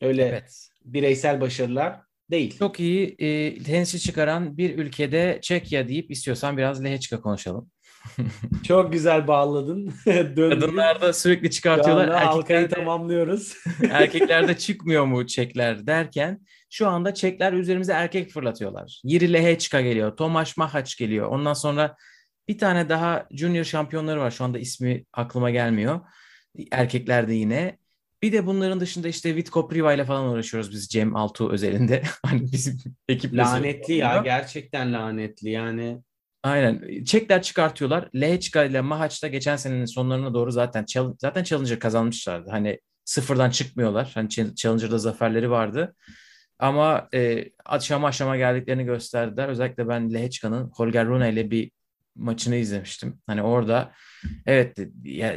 Öyle evet. bireysel başarılar değil. Çok iyi e, tenisçi çıkaran bir ülkede Çekya deyip istiyorsan biraz Lehechka konuşalım. Çok güzel bağladın. Döndün. Kadınlar da sürekli çıkartıyorlar. anda halkayı Erkeklerde, tamamlıyoruz. erkeklerde çıkmıyor mu Çekler derken şu anda Çekler üzerimize erkek fırlatıyorlar. Yiri Lehechka geliyor. Tomasz Mahac geliyor. Ondan sonra bir tane daha junior şampiyonları var. Şu anda ismi aklıma gelmiyor. Erkeklerde yine. Bir de bunların dışında işte Vitko Priva ile falan uğraşıyoruz biz Cem Altuğ özelinde. Hani bizim ekiple lanetli ya gerçekten lanetli yani. Aynen. Çekler çıkartıyorlar. Lehechka ile Mahaç'ta geçen senenin sonlarına doğru zaten zaten Challenger kazanmışlardı. Hani sıfırdan çıkmıyorlar. Hani Ch- Challenger'da zaferleri vardı. Ama e, aşama aşama geldiklerini gösterdiler. Özellikle ben Lehechka'nın Holger Rune ile bir maçını izlemiştim. Hani orada evet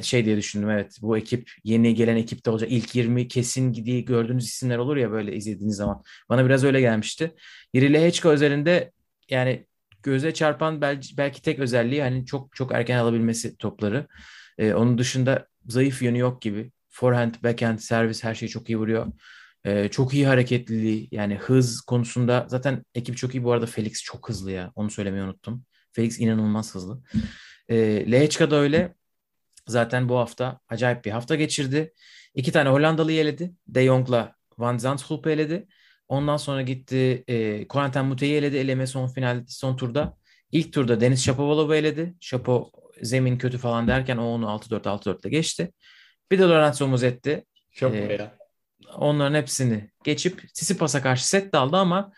şey diye düşündüm evet bu ekip yeni gelen ekipte olacak. İlk 20 kesin gidiği gördüğünüz isimler olur ya böyle izlediğiniz zaman. Bana biraz öyle gelmişti. Yiri Lehechka özelinde yani göze çarpan belki, belki tek özelliği hani çok çok erken alabilmesi topları. Ee, onun dışında zayıf yönü yok gibi. Forehand, backhand, servis her şeyi çok iyi vuruyor. Ee, çok iyi hareketliliği yani hız konusunda zaten ekip çok iyi. Bu arada Felix çok hızlı ya. Onu söylemeyi unuttum. Felix inanılmaz hızlı. Ee, Lehechka da öyle. Zaten bu hafta acayip bir hafta geçirdi. İki tane Hollandalı'yı eledi. De Jong'la Van Zandschulp'u eledi. Ondan sonra gitti e, Corentin Moutet'i eledi. Eleme son final son turda. İlk turda Deniz Shapovalov'u eledi. Shapo zemin kötü falan derken o onu 6-4 6-4'le geçti. Bir de Lorenzo Musetti. Çok Ee, ya. Onların hepsini geçip Tsitsipas'a karşı set de aldı ama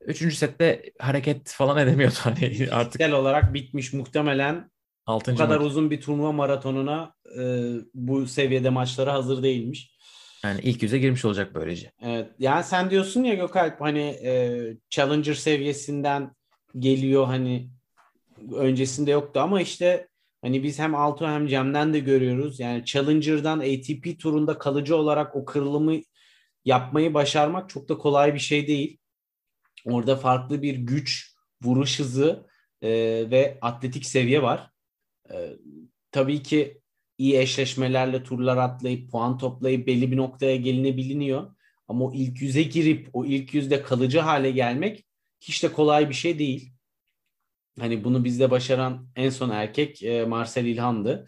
üçüncü sette hareket falan edemiyordu. Hani artık Fiziksel olarak bitmiş muhtemelen bu 6. kadar maç. uzun bir turnuva maratonuna e, bu seviyede maçlara hazır değilmiş. Yani ilk yüze girmiş olacak böylece. Evet, yani sen diyorsun ya Gökalp hani e, Challenger seviyesinden geliyor hani öncesinde yoktu ama işte hani biz hem Alto hem Cem'den de görüyoruz. Yani Challenger'dan ATP turunda kalıcı olarak o kırılımı yapmayı başarmak çok da kolay bir şey değil. Orada farklı bir güç, vuruş hızı e, ve atletik seviye var. E, tabii ki iyi eşleşmelerle turlar atlayıp puan toplayıp belli bir noktaya gelinebiliniyor. Ama o ilk yüze girip o ilk yüzde kalıcı hale gelmek hiç de kolay bir şey değil. Hani bunu bizde başaran en son erkek e, Marcel İlhan'dı.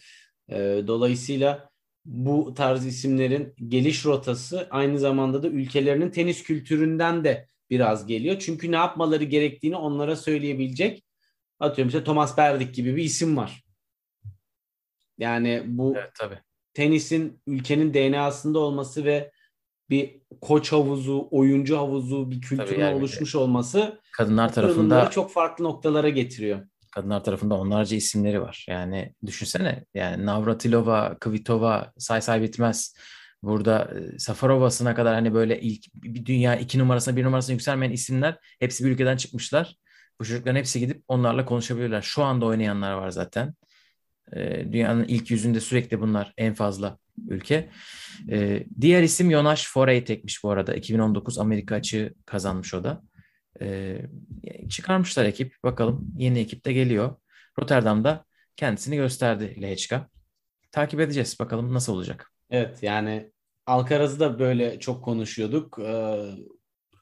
E, dolayısıyla bu tarz isimlerin geliş rotası aynı zamanda da ülkelerinin tenis kültüründen de biraz geliyor. Çünkü ne yapmaları gerektiğini onlara söyleyebilecek atıyorum işte Thomas Berdik gibi bir isim var. Yani bu Evet tabii. tenisin ülkenin DNA'sında olması ve bir koç havuzu, oyuncu havuzu, bir kültürün yani. oluşmuş olması Kadınlar tarafında çok farklı noktalara getiriyor. kadınlar tarafında onlarca isimleri var. Yani düşünsene yani Navratilova, Kvitova say say bitmez. Burada e, Safarova'sına kadar hani böyle ilk bir dünya iki numarasına bir numarasına yükselmeyen isimler hepsi bir ülkeden çıkmışlar. Bu çocukların hepsi gidip onlarla konuşabilirler. Şu anda oynayanlar var zaten. E, dünyanın ilk yüzünde sürekli bunlar en fazla ülke. E, diğer isim Jonas Foreitek'miş bu arada. 2019 Amerika açığı kazanmış o da. E, çıkarmışlar ekip. Bakalım yeni ekip de geliyor. Rotterdam'da kendisini gösterdi Lehechka. Takip edeceğiz. Bakalım nasıl olacak. Evet yani Alcaraz'ı da böyle çok konuşuyorduk. Ee,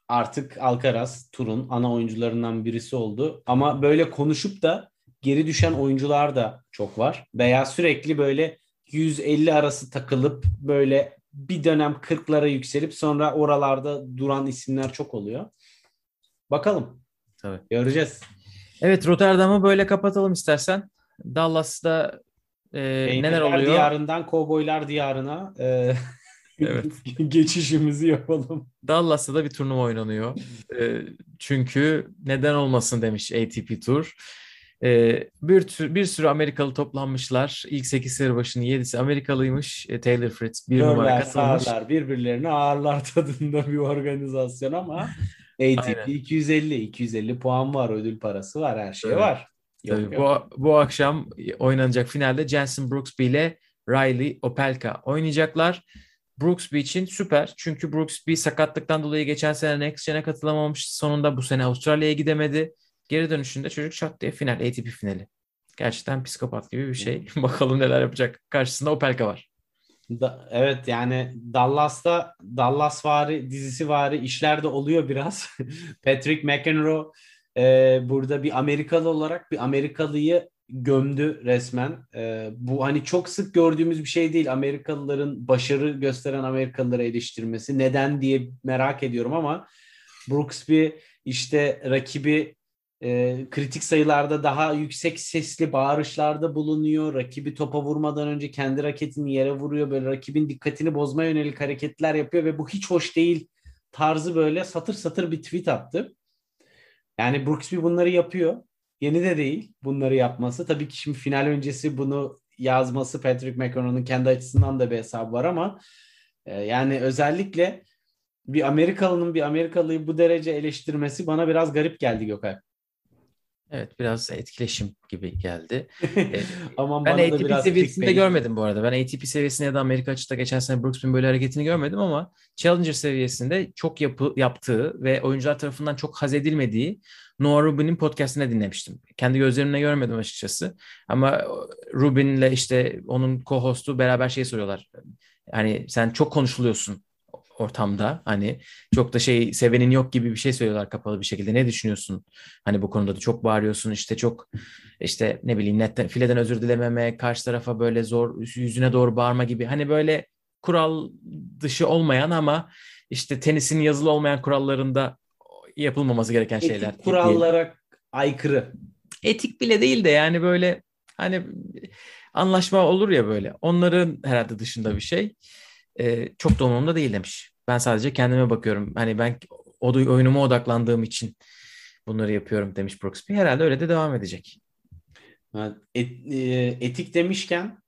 artık Alcaraz turun ana oyuncularından birisi oldu. Ama böyle konuşup da geri düşen oyuncular da çok var. Veya sürekli böyle 150 arası takılıp böyle bir dönem 40'lara yükselip sonra oralarda duran isimler çok oluyor. Bakalım. Tabii. Göreceğiz. Evet Rotterdam'ı böyle kapatalım istersen. Dallas'ta e, neler oluyor? diyarından kovboylar diyarına e, Evet. geçişimizi yapalım. Dallas'ta da bir turnuva oynanıyor. E, çünkü neden olmasın demiş ATP Tour. E, bir, tür, bir sürü Amerikalı toplanmışlar. İlk 8 seri başının 7'si Amerikalıymış. E, Taylor Fritz bir numara Görler, katılmış. sağlar, birbirlerini ağırlar tadında bir organizasyon ama ATP Aynen. 250, 250 puan var, ödül parası var, her şey Evet. var. Yok, Tabii yok. bu, bu akşam oynanacak finalde Jensen Brooksby ile Riley Opelka oynayacaklar. Brooksby için süper. Çünkü Brooksby sakatlıktan dolayı geçen sene Next Gen'e katılamamış. Sonunda bu sene Avustralya'ya gidemedi. Geri dönüşünde çocuk şak diye final, ATP finali. Gerçekten psikopat gibi bir şey. Bakalım neler yapacak. Karşısında Opelka var. Da, evet yani Dallas'ta Dallas vari dizisi vari işler de oluyor biraz. Patrick McEnroe e, burada bir Amerikalı olarak bir Amerikalıyı gömdü resmen. E, bu hani çok sık gördüğümüz bir şey değil. Amerikalıların başarı gösteren Amerikalıları eleştirmesi. Neden diye merak ediyorum ama Brooksby işte rakibi e, kritik sayılarda daha yüksek sesli bağırışlarda bulunuyor. Rakibi topa vurmadan önce kendi raketini yere vuruyor. Böyle rakibin dikkatini bozmaya yönelik hareketler yapıyor ve bu hiç hoş değil tarzı böyle satır satır bir tweet attı. Yani Brooksby bunları yapıyor. Yeni de değil bunları yapması. Tabii ki şimdi final öncesi bunu yazması Patrick McEnroe'nun kendi açısından da bir hesabı var ama e, yani özellikle bir Amerikalının bir Amerikalıyı bu derece eleştirmesi bana biraz garip geldi Gökay. Evet biraz etkileşim gibi geldi. Aman ben bana da ATP biraz seviyesinde clickbait. görmedim bu arada. Ben ATP seviyesinde ya da Amerika açıkta geçen sene Brooksby'nin böyle hareketini görmedim ama Challenger seviyesinde çok yapı, yaptığı ve oyuncular tarafından çok haz edilmediği Noah Rubin'in podcastine dinlemiştim. Kendi gözlerimle görmedim açıkçası. Ama Rubin'le işte onun co-hostu beraber şey soruyorlar. Yani sen çok konuşuluyorsun ortamda hani çok da şey sevenin yok gibi bir şey söylüyorlar kapalı bir şekilde. Ne düşünüyorsun? Hani bu konuda da çok bağırıyorsun işte çok işte ne bileyim netten fileden özür dilememe, karşı tarafa böyle zor yüzüne doğru bağırma gibi. Hani böyle kural dışı olmayan ama işte tenisin yazılı olmayan kurallarında yapılmaması gereken şeyler. Etik kurallara aykırı. Etik bile değil de yani böyle hani anlaşma olur ya böyle. Onların herhalde dışında bir şey. Ee, çok da umurumda değil demiş. Ben sadece kendime bakıyorum. Hani ben o oyunuma odaklandığım için bunları yapıyorum demiş Brooksby. Herhalde öyle de devam edecek. Et, e, etik demişken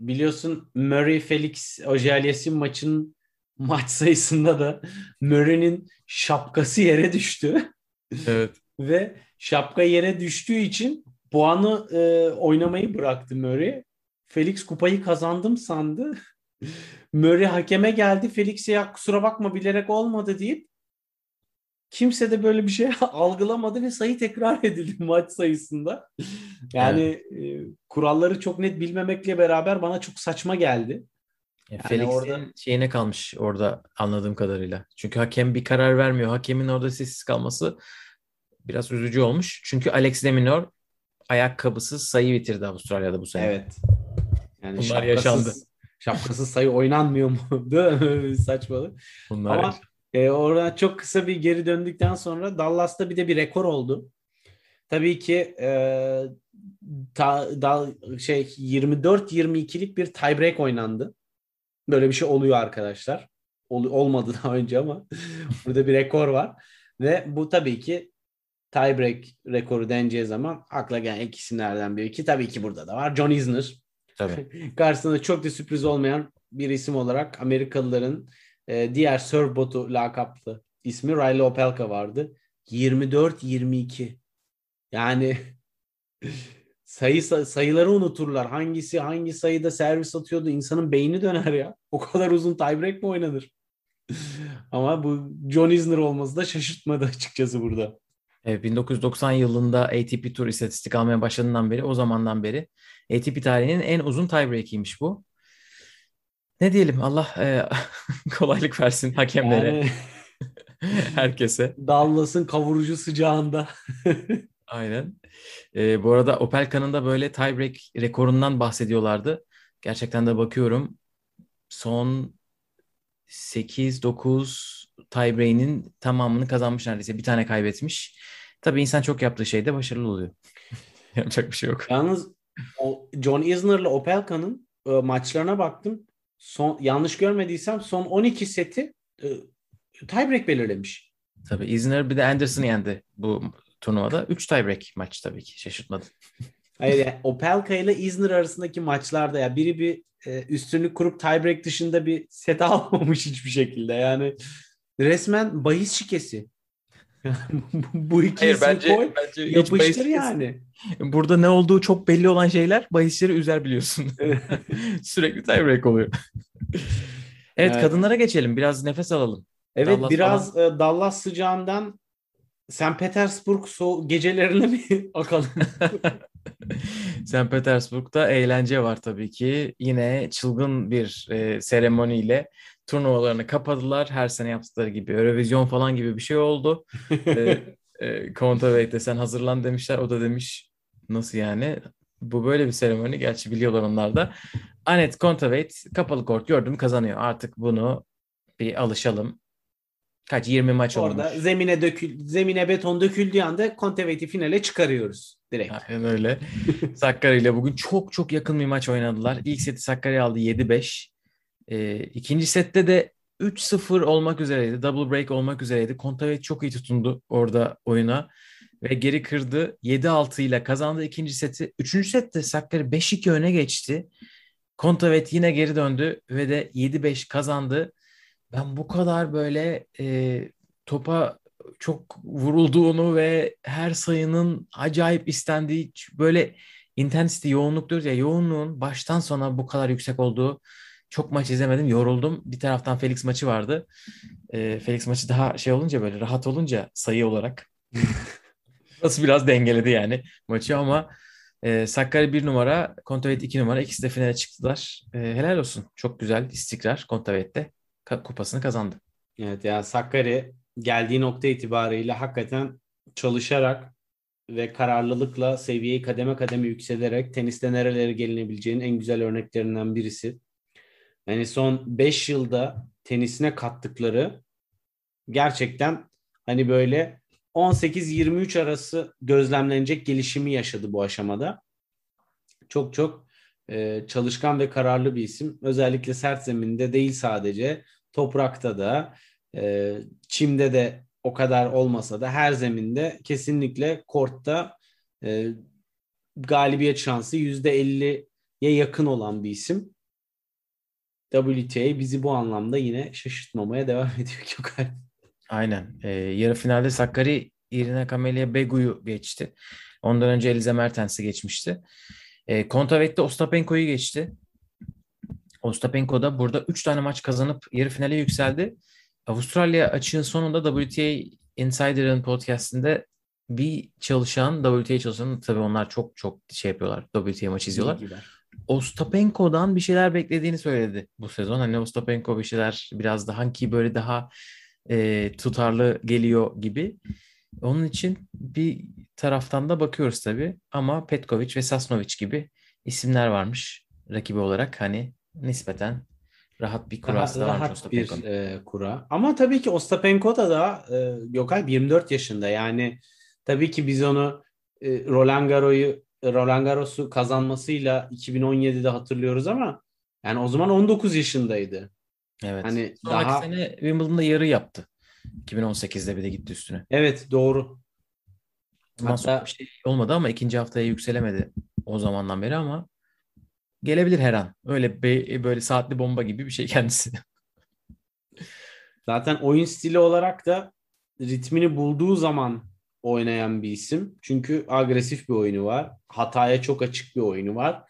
biliyorsun Murray Felix Ojaliesin maçın maç sayısında da Murray'nin şapkası yere düştü. Evet. Ve şapka yere düştüğü için puanı e, oynamayı bıraktı Murray. Felix kupayı kazandım sandı. Murray hakeme geldi. Felix'e ya kusura bakma bilerek olmadı deyip kimse de böyle bir şey algılamadı ve sayı tekrar edildi maç sayısında. Yani evet. e, kuralları çok net bilmemekle beraber bana çok saçma geldi. Yani Felix'in orada... şeyine kalmış orada anladığım kadarıyla. Çünkü hakem bir karar vermiyor. Hakemin orada sessiz kalması biraz üzücü olmuş. Çünkü Alex de Minaur ayakkabısız sayı bitirdi Avustralya'da bu sene. Evet. Yani Bunlar yaşandı. Şapkasız sayı oynanmıyor mu? Saçmalık. Bunlar Ama e, oradan çok kısa bir geri döndükten sonra Dallas'ta bir de bir rekor oldu. Tabii ki e, ta, da, şey 24-22'lik bir tiebreak oynandı. Böyle bir şey oluyor arkadaşlar. Ol, olmadı daha önce ama burada bir rekor var. Ve bu tabii ki tiebreak rekoru deneceği zaman akla gelen isimlerden biri ki tabii ki burada da var. John Isner. Tabii. Karşısında çok da sürpriz olmayan bir isim olarak Amerikalıların e, diğer surf botu lakaplı ismi Riley Opelka vardı. 24-22. Yani sayı sayıları unuturlar. Hangisi hangi sayıda servis atıyordu insanın beyni döner ya. O kadar uzun tiebreak mi oynanır? Ama bu John Isner olması da şaşırtmadı açıkçası burada. Evet, 1990 yılında ATP Tour istatistik almaya başladığından beri o zamandan beri ATP tarihinin en uzun tiebreak'iymiş bu. Ne diyelim Allah e, kolaylık versin hakemlere. Yani... Herkese. Dallas'ın kavurucu sıcağında. Aynen. E, bu arada Opelka'nın da böyle tiebreak rekorundan bahsediyorlardı. Gerçekten de bakıyorum. Son 8-9 tiebreak'inin tamamını kazanmış neredeyse. Bir tane kaybetmiş. Tabii insan çok yaptığı şeyde başarılı oluyor. Yapacak bir şey yok. Yalnız o John Isner'la Opelka'nın e, maçlarına baktım. Son yanlış görmediysem son 12 seti e, tiebreak belirlemiş. Tabii Isner bir de Anderson yendi bu turnuvada. 3 tiebreak maç tabii ki şaşırtmadı. Hayır yani Opelka ile Isner arasındaki maçlarda ya biri bir e, üstünlük kurup tiebreak dışında bir set almamış hiçbir şekilde. Yani resmen bahis şikesi. Bu iki Hayır, bence, koy, bence yapıştır yani. Burada ne olduğu çok belli olan şeyler bahisleri üzer biliyorsun. Sürekli tiebreak oluyor. evet, evet kadınlara geçelim. Biraz nefes alalım. Evet Dallas biraz falan. E, Dallas sıcağından St. Petersburg so gecelerine mi akalım? St. Petersburg'da eğlence var tabii ki. Yine çılgın bir e, seremoniyle turnuvalarını kapadılar. Her sene yaptıkları gibi. Eurovision falan gibi bir şey oldu. e, e, Kontaveit sen hazırlan demişler. O da demiş nasıl yani? Bu böyle bir seremoni. Gerçi biliyorlar onlar da. Anet Kontaveit kapalı kort gördüm kazanıyor. Artık bunu bir alışalım. Kaç 20 maç Orada olmuş. zemine dökül zemin'e beton döküldüğü anda Conteveit'i finale çıkarıyoruz direkt. Aynen öyle. Sakkari ile bugün çok çok yakın bir maç oynadılar. İlk seti Sakkari aldı 7-5. Ee, ikinci sette de 3-0 olmak üzereydi. Double break olmak üzereydi. Kontaveit çok iyi tutundu orada oyuna. Ve geri kırdı. 7-6 ile kazandı ikinci seti. Üçüncü sette Sakkari 5-2 öne geçti. Kontaveit yine geri döndü ve de 7-5 kazandı. Ben bu kadar böyle e, topa çok vurulduğunu ve her sayının acayip istendiği böyle intensity yoğunluk diyoruz ya yoğunluğun baştan sona bu kadar yüksek olduğu çok maç izlemedim yoruldum. Bir taraftan Felix maçı vardı. E, Felix maçı daha şey olunca böyle rahat olunca sayı olarak nasıl biraz dengeledi yani maçı ama e, Sakkari bir numara, Kontaveit iki numara. ikisi de finale çıktılar. E, helal olsun. Çok güzel istikrar Kontaveit'te ka- kupasını kazandı. Evet ya Sakkari geldiği nokta itibariyle hakikaten çalışarak ve kararlılıkla seviyeyi kademe kademe yükselerek teniste nerelere gelinebileceğinin en güzel örneklerinden birisi. Yani son 5 yılda tenisine kattıkları gerçekten hani böyle 18-23 arası gözlemlenecek gelişimi yaşadı bu aşamada. Çok çok e, çalışkan ve kararlı bir isim. Özellikle sert zeminde değil sadece toprakta da e, çimde de o kadar olmasa da her zeminde kesinlikle kortta e, galibiyet şansı %50'ye yakın olan bir isim. WTA bizi bu anlamda yine şaşırtmamaya devam ediyor Gökhan. Aynen. E, yarı finalde Sakkari Irina Camelia Begu'yu geçti. Ondan önce Eliza Mertens'i geçmişti. E, Kontaveit'te Ostapenko'yu geçti. Ostapenko da burada 3 tane maç kazanıp yarı finale yükseldi. Avustralya açığın sonunda WTA Insider'ın podcastinde bir çalışan, WTA çalışanı tabii onlar çok çok şey yapıyorlar. WTA maçı izliyorlar. Ostapenko'dan bir şeyler beklediğini söyledi bu sezon. Hani Ostapenko bir şeyler biraz daha hangi böyle daha e, tutarlı geliyor gibi. Onun için bir taraftan da bakıyoruz tabii. Ama Petkovic ve Sasnovic gibi isimler varmış rakibi olarak. Hani nispeten rahat bir kurası Daha da varmış rahat bir e, kura. Ama tabii ki Ostapenko'da da e, Gökalp 24 yaşında. Yani tabii ki biz onu e, Roland Garros'u Roland Garros'u kazanmasıyla 2017'de hatırlıyoruz ama yani o zaman 19 yaşındaydı. Evet. Hani Sonraki daha sene Wimbledon'da yarı yaptı. 2018'de bir de gitti üstüne. evet doğru. Ondan Hatta- bir şey olmadı ama ikinci haftaya yükselemedi o zamandan beri ama gelebilir her an. Öyle be- böyle saatli bomba gibi bir şey kendisi. Zaten oyun stili olarak da ritmini bulduğu zaman oynayan bir isim. Çünkü agresif bir oyunu var. Hataya çok açık bir oyunu var.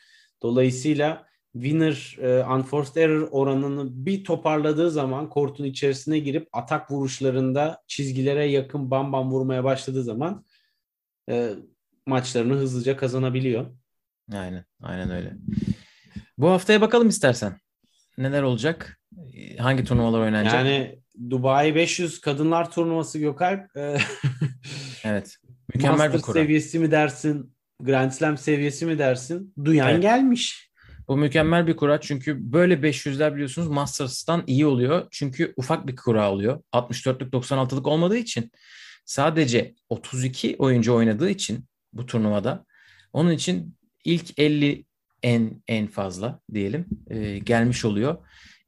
Dolayısıyla winner e, unforced error oranını bir toparladığı zaman kortun içerisine girip atak vuruşlarında çizgilere yakın bam bam vurmaya başladığı zaman e, maçlarını hızlıca kazanabiliyor. Aynen, aynen öyle. Bu haftaya bakalım istersen. Neler olacak? Hangi turnuvalar oynanacak? Yani Dubai 500 kadınlar turnuvası Gökalp e, Evet. Mükemmel bir Masters kura. seviyesi mi dersin? Grand Slam seviyesi mi dersin? Duyan Evet. gelmiş. Bu mükemmel bir kura çünkü böyle 500'ler biliyorsunuz Masters'tan iyi oluyor. Çünkü ufak bir kura oluyor. 64'lük 96'lık olmadığı için sadece 32 oyuncu oynadığı için bu turnuvada onun için ilk 50 en en fazla diyelim e, gelmiş oluyor.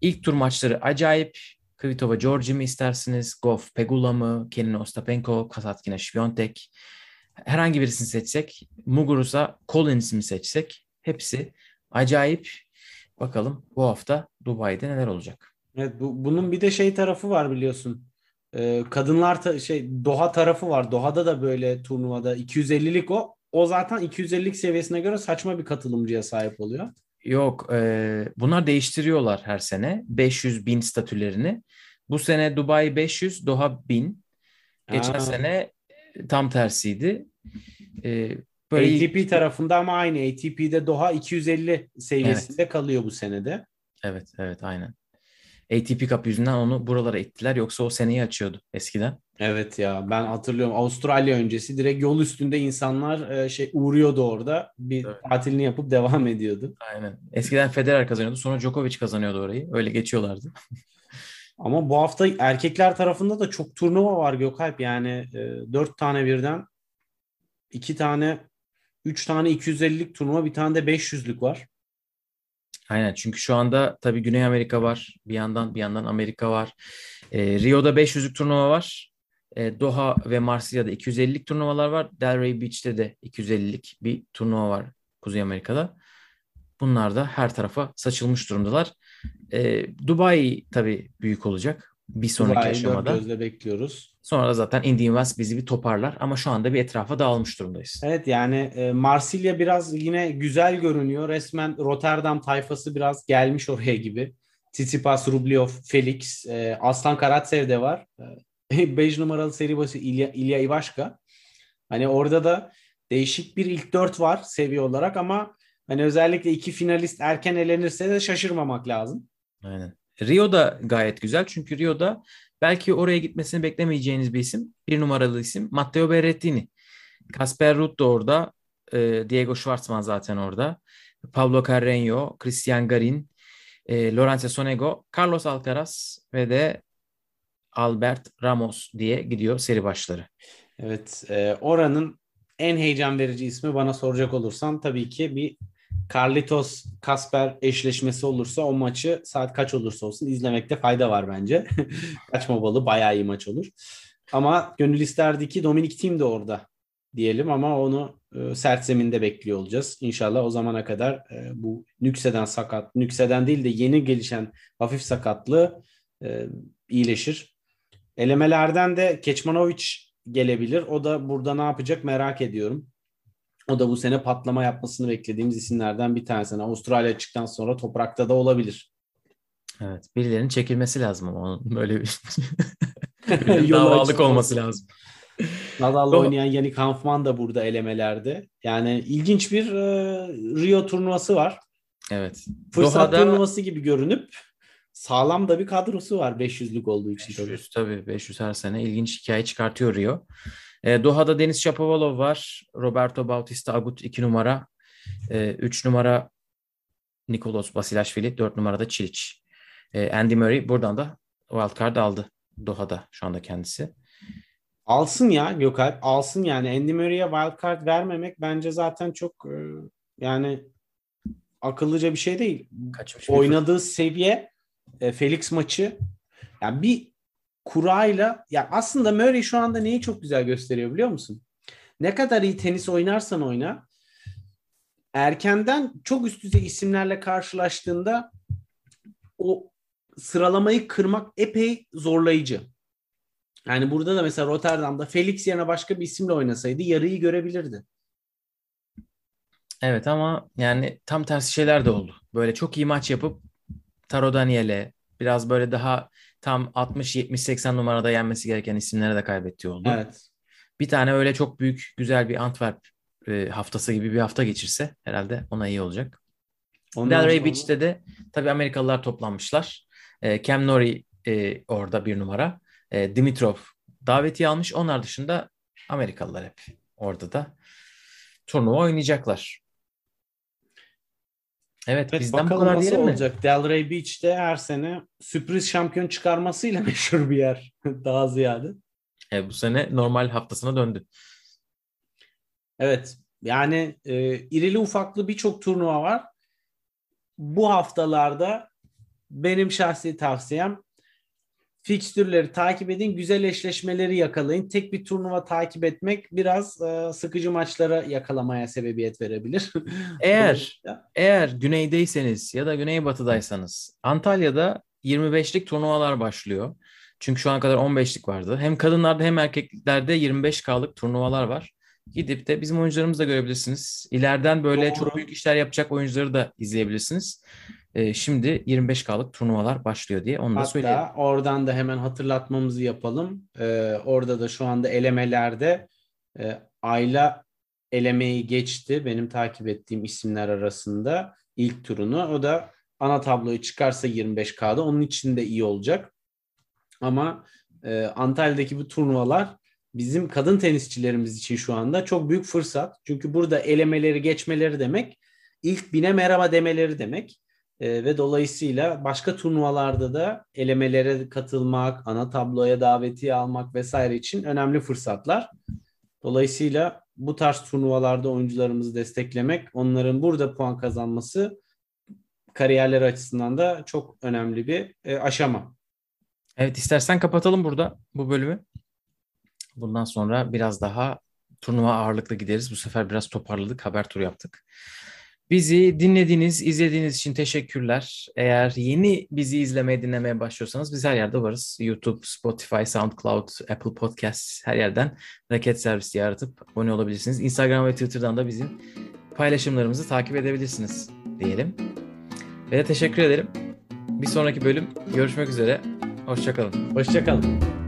İlk tur maçları acayip. Kvitova Georgi mi istersiniz? Goff Pegula mı? Kenin Ostapenko, Kasatkina Świątek. Herhangi birisini seçsek, Muguruza Collins mi seçsek? Hepsi acayip. Bakalım bu hafta Dubai'de neler olacak? Evet bu, bunun bir de şey tarafı var biliyorsun. Ee, kadınlar ta- şey Doha tarafı var. Doha'da da böyle turnuvada 250'lik o. O zaten 250'lik seviyesine göre saçma bir katılımcıya sahip oluyor. Yok, e, bunlar değiştiriyorlar her sene 500 bin statülerini. Bu sene Dubai 500, Doha 1000. Geçen Aa. sene tam tersiydi. E, böyle ATP tarafında ama aynı. ATP'de Doha 250 seviyesinde kalıyor bu senede. Evet, evet aynen. ATP Cup yüzünden onu buralara ittiler. Yoksa o seneyi açıyordu eskiden. Evet ya ben hatırlıyorum Avustralya öncesi direkt yol üstünde insanlar e, şey uğruyordu orada. Bir Evet. tatilini yapıp devam ediyordu. Aynen. Eskiden Federer kazanıyordu. Sonra Djokovic kazanıyordu orayı. Öyle geçiyorlardı. Ama bu hafta erkekler tarafında da çok turnuva var Gökalp. Yani e, 4 tane birden 2 tane 3 tane 250'lik turnuva bir tane de 500'lük var. Aynen. Çünkü şu anda tabii Güney Amerika var. Bir yandan bir yandan Amerika var. Ee, Rio'da 500'lük turnuva var. Ee, Doha ve Marsilya'da 250'lik turnuvalar var. Delray Beach'te de 250'lik bir turnuva var Kuzey Amerika'da. Bunlar da her tarafa saçılmış durumdalar. Ee, Dubai tabii büyük olacak bir sonraki Dubai'yi dört aşamada. gözle bekliyoruz. Sonra da zaten Indian Wells bizi bir toparlar ama şu anda bir etrafa dağılmış durumdayız. Evet yani e, Marsilya biraz yine güzel görünüyor. Resmen Rotterdam tayfası biraz gelmiş oraya gibi. Tsitsipas, Rublev, Felix, e, Aslan Karatsev de var. 5 numaralı seri başı İlya, İlya Ivaşka. Hani orada da değişik bir ilk dört var seviye olarak ama hani özellikle iki finalist erken elenirse de şaşırmamak lazım. Aynen. Rio da gayet güzel çünkü Rio'da belki oraya gitmesini beklemeyeceğiniz bir isim. Bir numaralı isim Matteo Berrettini. Casper Ruud da orada. e, Diego Schwartzman zaten orada. Pablo Carreño, Christian Garin, e, Lorenzo Sonego, Carlos Alcaraz ve de Albert Ramos diye gidiyor seri başları. Evet, e, oranın en heyecan verici ismi bana soracak olursan tabii ki bir Carlitos Kasper eşleşmesi olursa o maçı saat kaç olursa olsun izlemekte fayda var bence. Kaçmamalı bayağı iyi maç olur. Ama gönül isterdi ki Dominic Thiem de orada diyelim ama onu e, sert zeminde bekliyor olacağız. İnşallah o zamana kadar e, bu nükseden sakat, nükseden değil de yeni gelişen hafif sakatlığı e, iyileşir. Elemelerden de Keçmanovic gelebilir. O da burada ne yapacak merak ediyorum. O da bu sene patlama yapmasını beklediğimiz isimlerden bir tanesi. Yani Avustralya çıktıktan sonra toprakta da olabilir. Evet, birilerinin çekilmesi lazım ama onun böyle bir davalık olması lazım. Nadal'la oynayan Yannick Hanfman da burada elemelerde. Yani ilginç bir e, Rio turnuvası var. Evet. Fırsat Doha'da- turnuvası gibi görünüp sağlam da bir kadrosu var 500'lük olduğu için tabii. 500 tabii 500 her sene ilginç hikaye çıkartıyor Rio. E, Doha'da Deniz Shapovalov var. Roberto Bautista Agut 2 numara. 3 numara Nikolos Basilashvili. 4 numarada Çiliç. E, Andy Murray buradan da wildcard aldı. Doha'da şu anda kendisi. Alsın ya Gökalp alsın yani Andy Murray'e wildcard vermemek bence zaten çok e, yani akıllıca bir şey değil. Kaçmış bir Oynadığı seviye e, Felix maçı yani bir kurayla ya aslında Murray şu anda neyi çok güzel gösteriyor biliyor musun? Ne kadar iyi tenis oynarsan oyna erkenden çok üst düzey isimlerle karşılaştığında o sıralamayı kırmak epey zorlayıcı. Yani burada da mesela Rotterdam'da Felix yerine başka bir isimle oynasaydı yarıyı görebilirdi. Evet ama yani tam tersi şeyler de oldu. Böyle çok iyi maç yapıp Taro Daniel'e biraz böyle daha tam 60 70 80 numarada yenmesi gereken isimlere de kaybettiği oldu. Evet. Bir tane öyle çok büyük güzel bir Antwerp e, haftası gibi bir hafta geçirse herhalde ona iyi olacak. Ondan Delray sonra- Beach'te de tabii Amerikalılar toplanmışlar. E, Cam Norrie e, orada bir numara. E, Dimitrov davetiye almış. Onlar dışında Amerikalılar hep orada da turnuva oynayacaklar. Evet, Evet, bizden bu bakalım kadar nasıl diyelim mi? olacak. Delray Beach'te her sene sürpriz şampiyon çıkarmasıyla meşhur bir yer daha ziyade. E, bu sene normal haftasına döndü. Evet. Yani e, irili ufaklı birçok turnuva var. Bu haftalarda benim şahsi tavsiyem fikstürleri takip edin, güzel eşleşmeleri yakalayın. Tek bir turnuva takip etmek biraz e, sıkıcı maçlara yakalamaya sebebiyet verebilir. Eğer eğer güneydeyseniz ya da güneybatıdaysanız Antalya'da 25'lik turnuvalar başlıyor. Çünkü şu ana kadar 15'lik vardı. Hem kadınlarda hem erkeklerde 25K'lık turnuvalar var. Gidip de bizim oyuncularımızı da görebilirsiniz. İleriden böyle Doğru. çok büyük işler yapacak oyuncuları da izleyebilirsiniz. Ee, şimdi 25K'lık turnuvalar başlıyor diye onu da söyleyelim. Hatta oradan da hemen hatırlatmamızı yapalım. Ee, orada da şu anda elemelerde e, Ayla elemeyi geçti. Benim takip ettiğim isimler arasında ilk turunu. O da ana tabloyu çıkarsa 25K'da onun için de iyi olacak. Ama e, Antalya'daki bu turnuvalar bizim kadın tenisçilerimiz için şu anda çok büyük fırsat. Çünkü burada elemeleri geçmeleri demek ilk bine merhaba demeleri demek. E, ve dolayısıyla başka turnuvalarda da elemelere katılmak, ana tabloya davetiye almak vesaire için önemli fırsatlar. Dolayısıyla bu tarz turnuvalarda oyuncularımızı desteklemek, onların burada puan kazanması kariyerleri açısından da çok önemli bir e, aşama. Evet istersen kapatalım burada bu bölümü. Bundan sonra biraz daha turnuva ağırlıklı gideriz. Bu sefer biraz toparladık, haber turu yaptık. Bizi dinlediğiniz, izlediğiniz için teşekkürler. Eğer yeni bizi izlemeye, dinlemeye başlıyorsanız biz her yerde varız. YouTube, Spotify, SoundCloud, Apple Podcasts her yerden Raket Servis diye aratıp abone olabilirsiniz. Instagram ve Twitter'dan da bizim paylaşımlarımızı takip edebilirsiniz diyelim. Ve teşekkür ederim. Bir sonraki bölüm görüşmek üzere. Hoşçakalın. Hoşçakalın.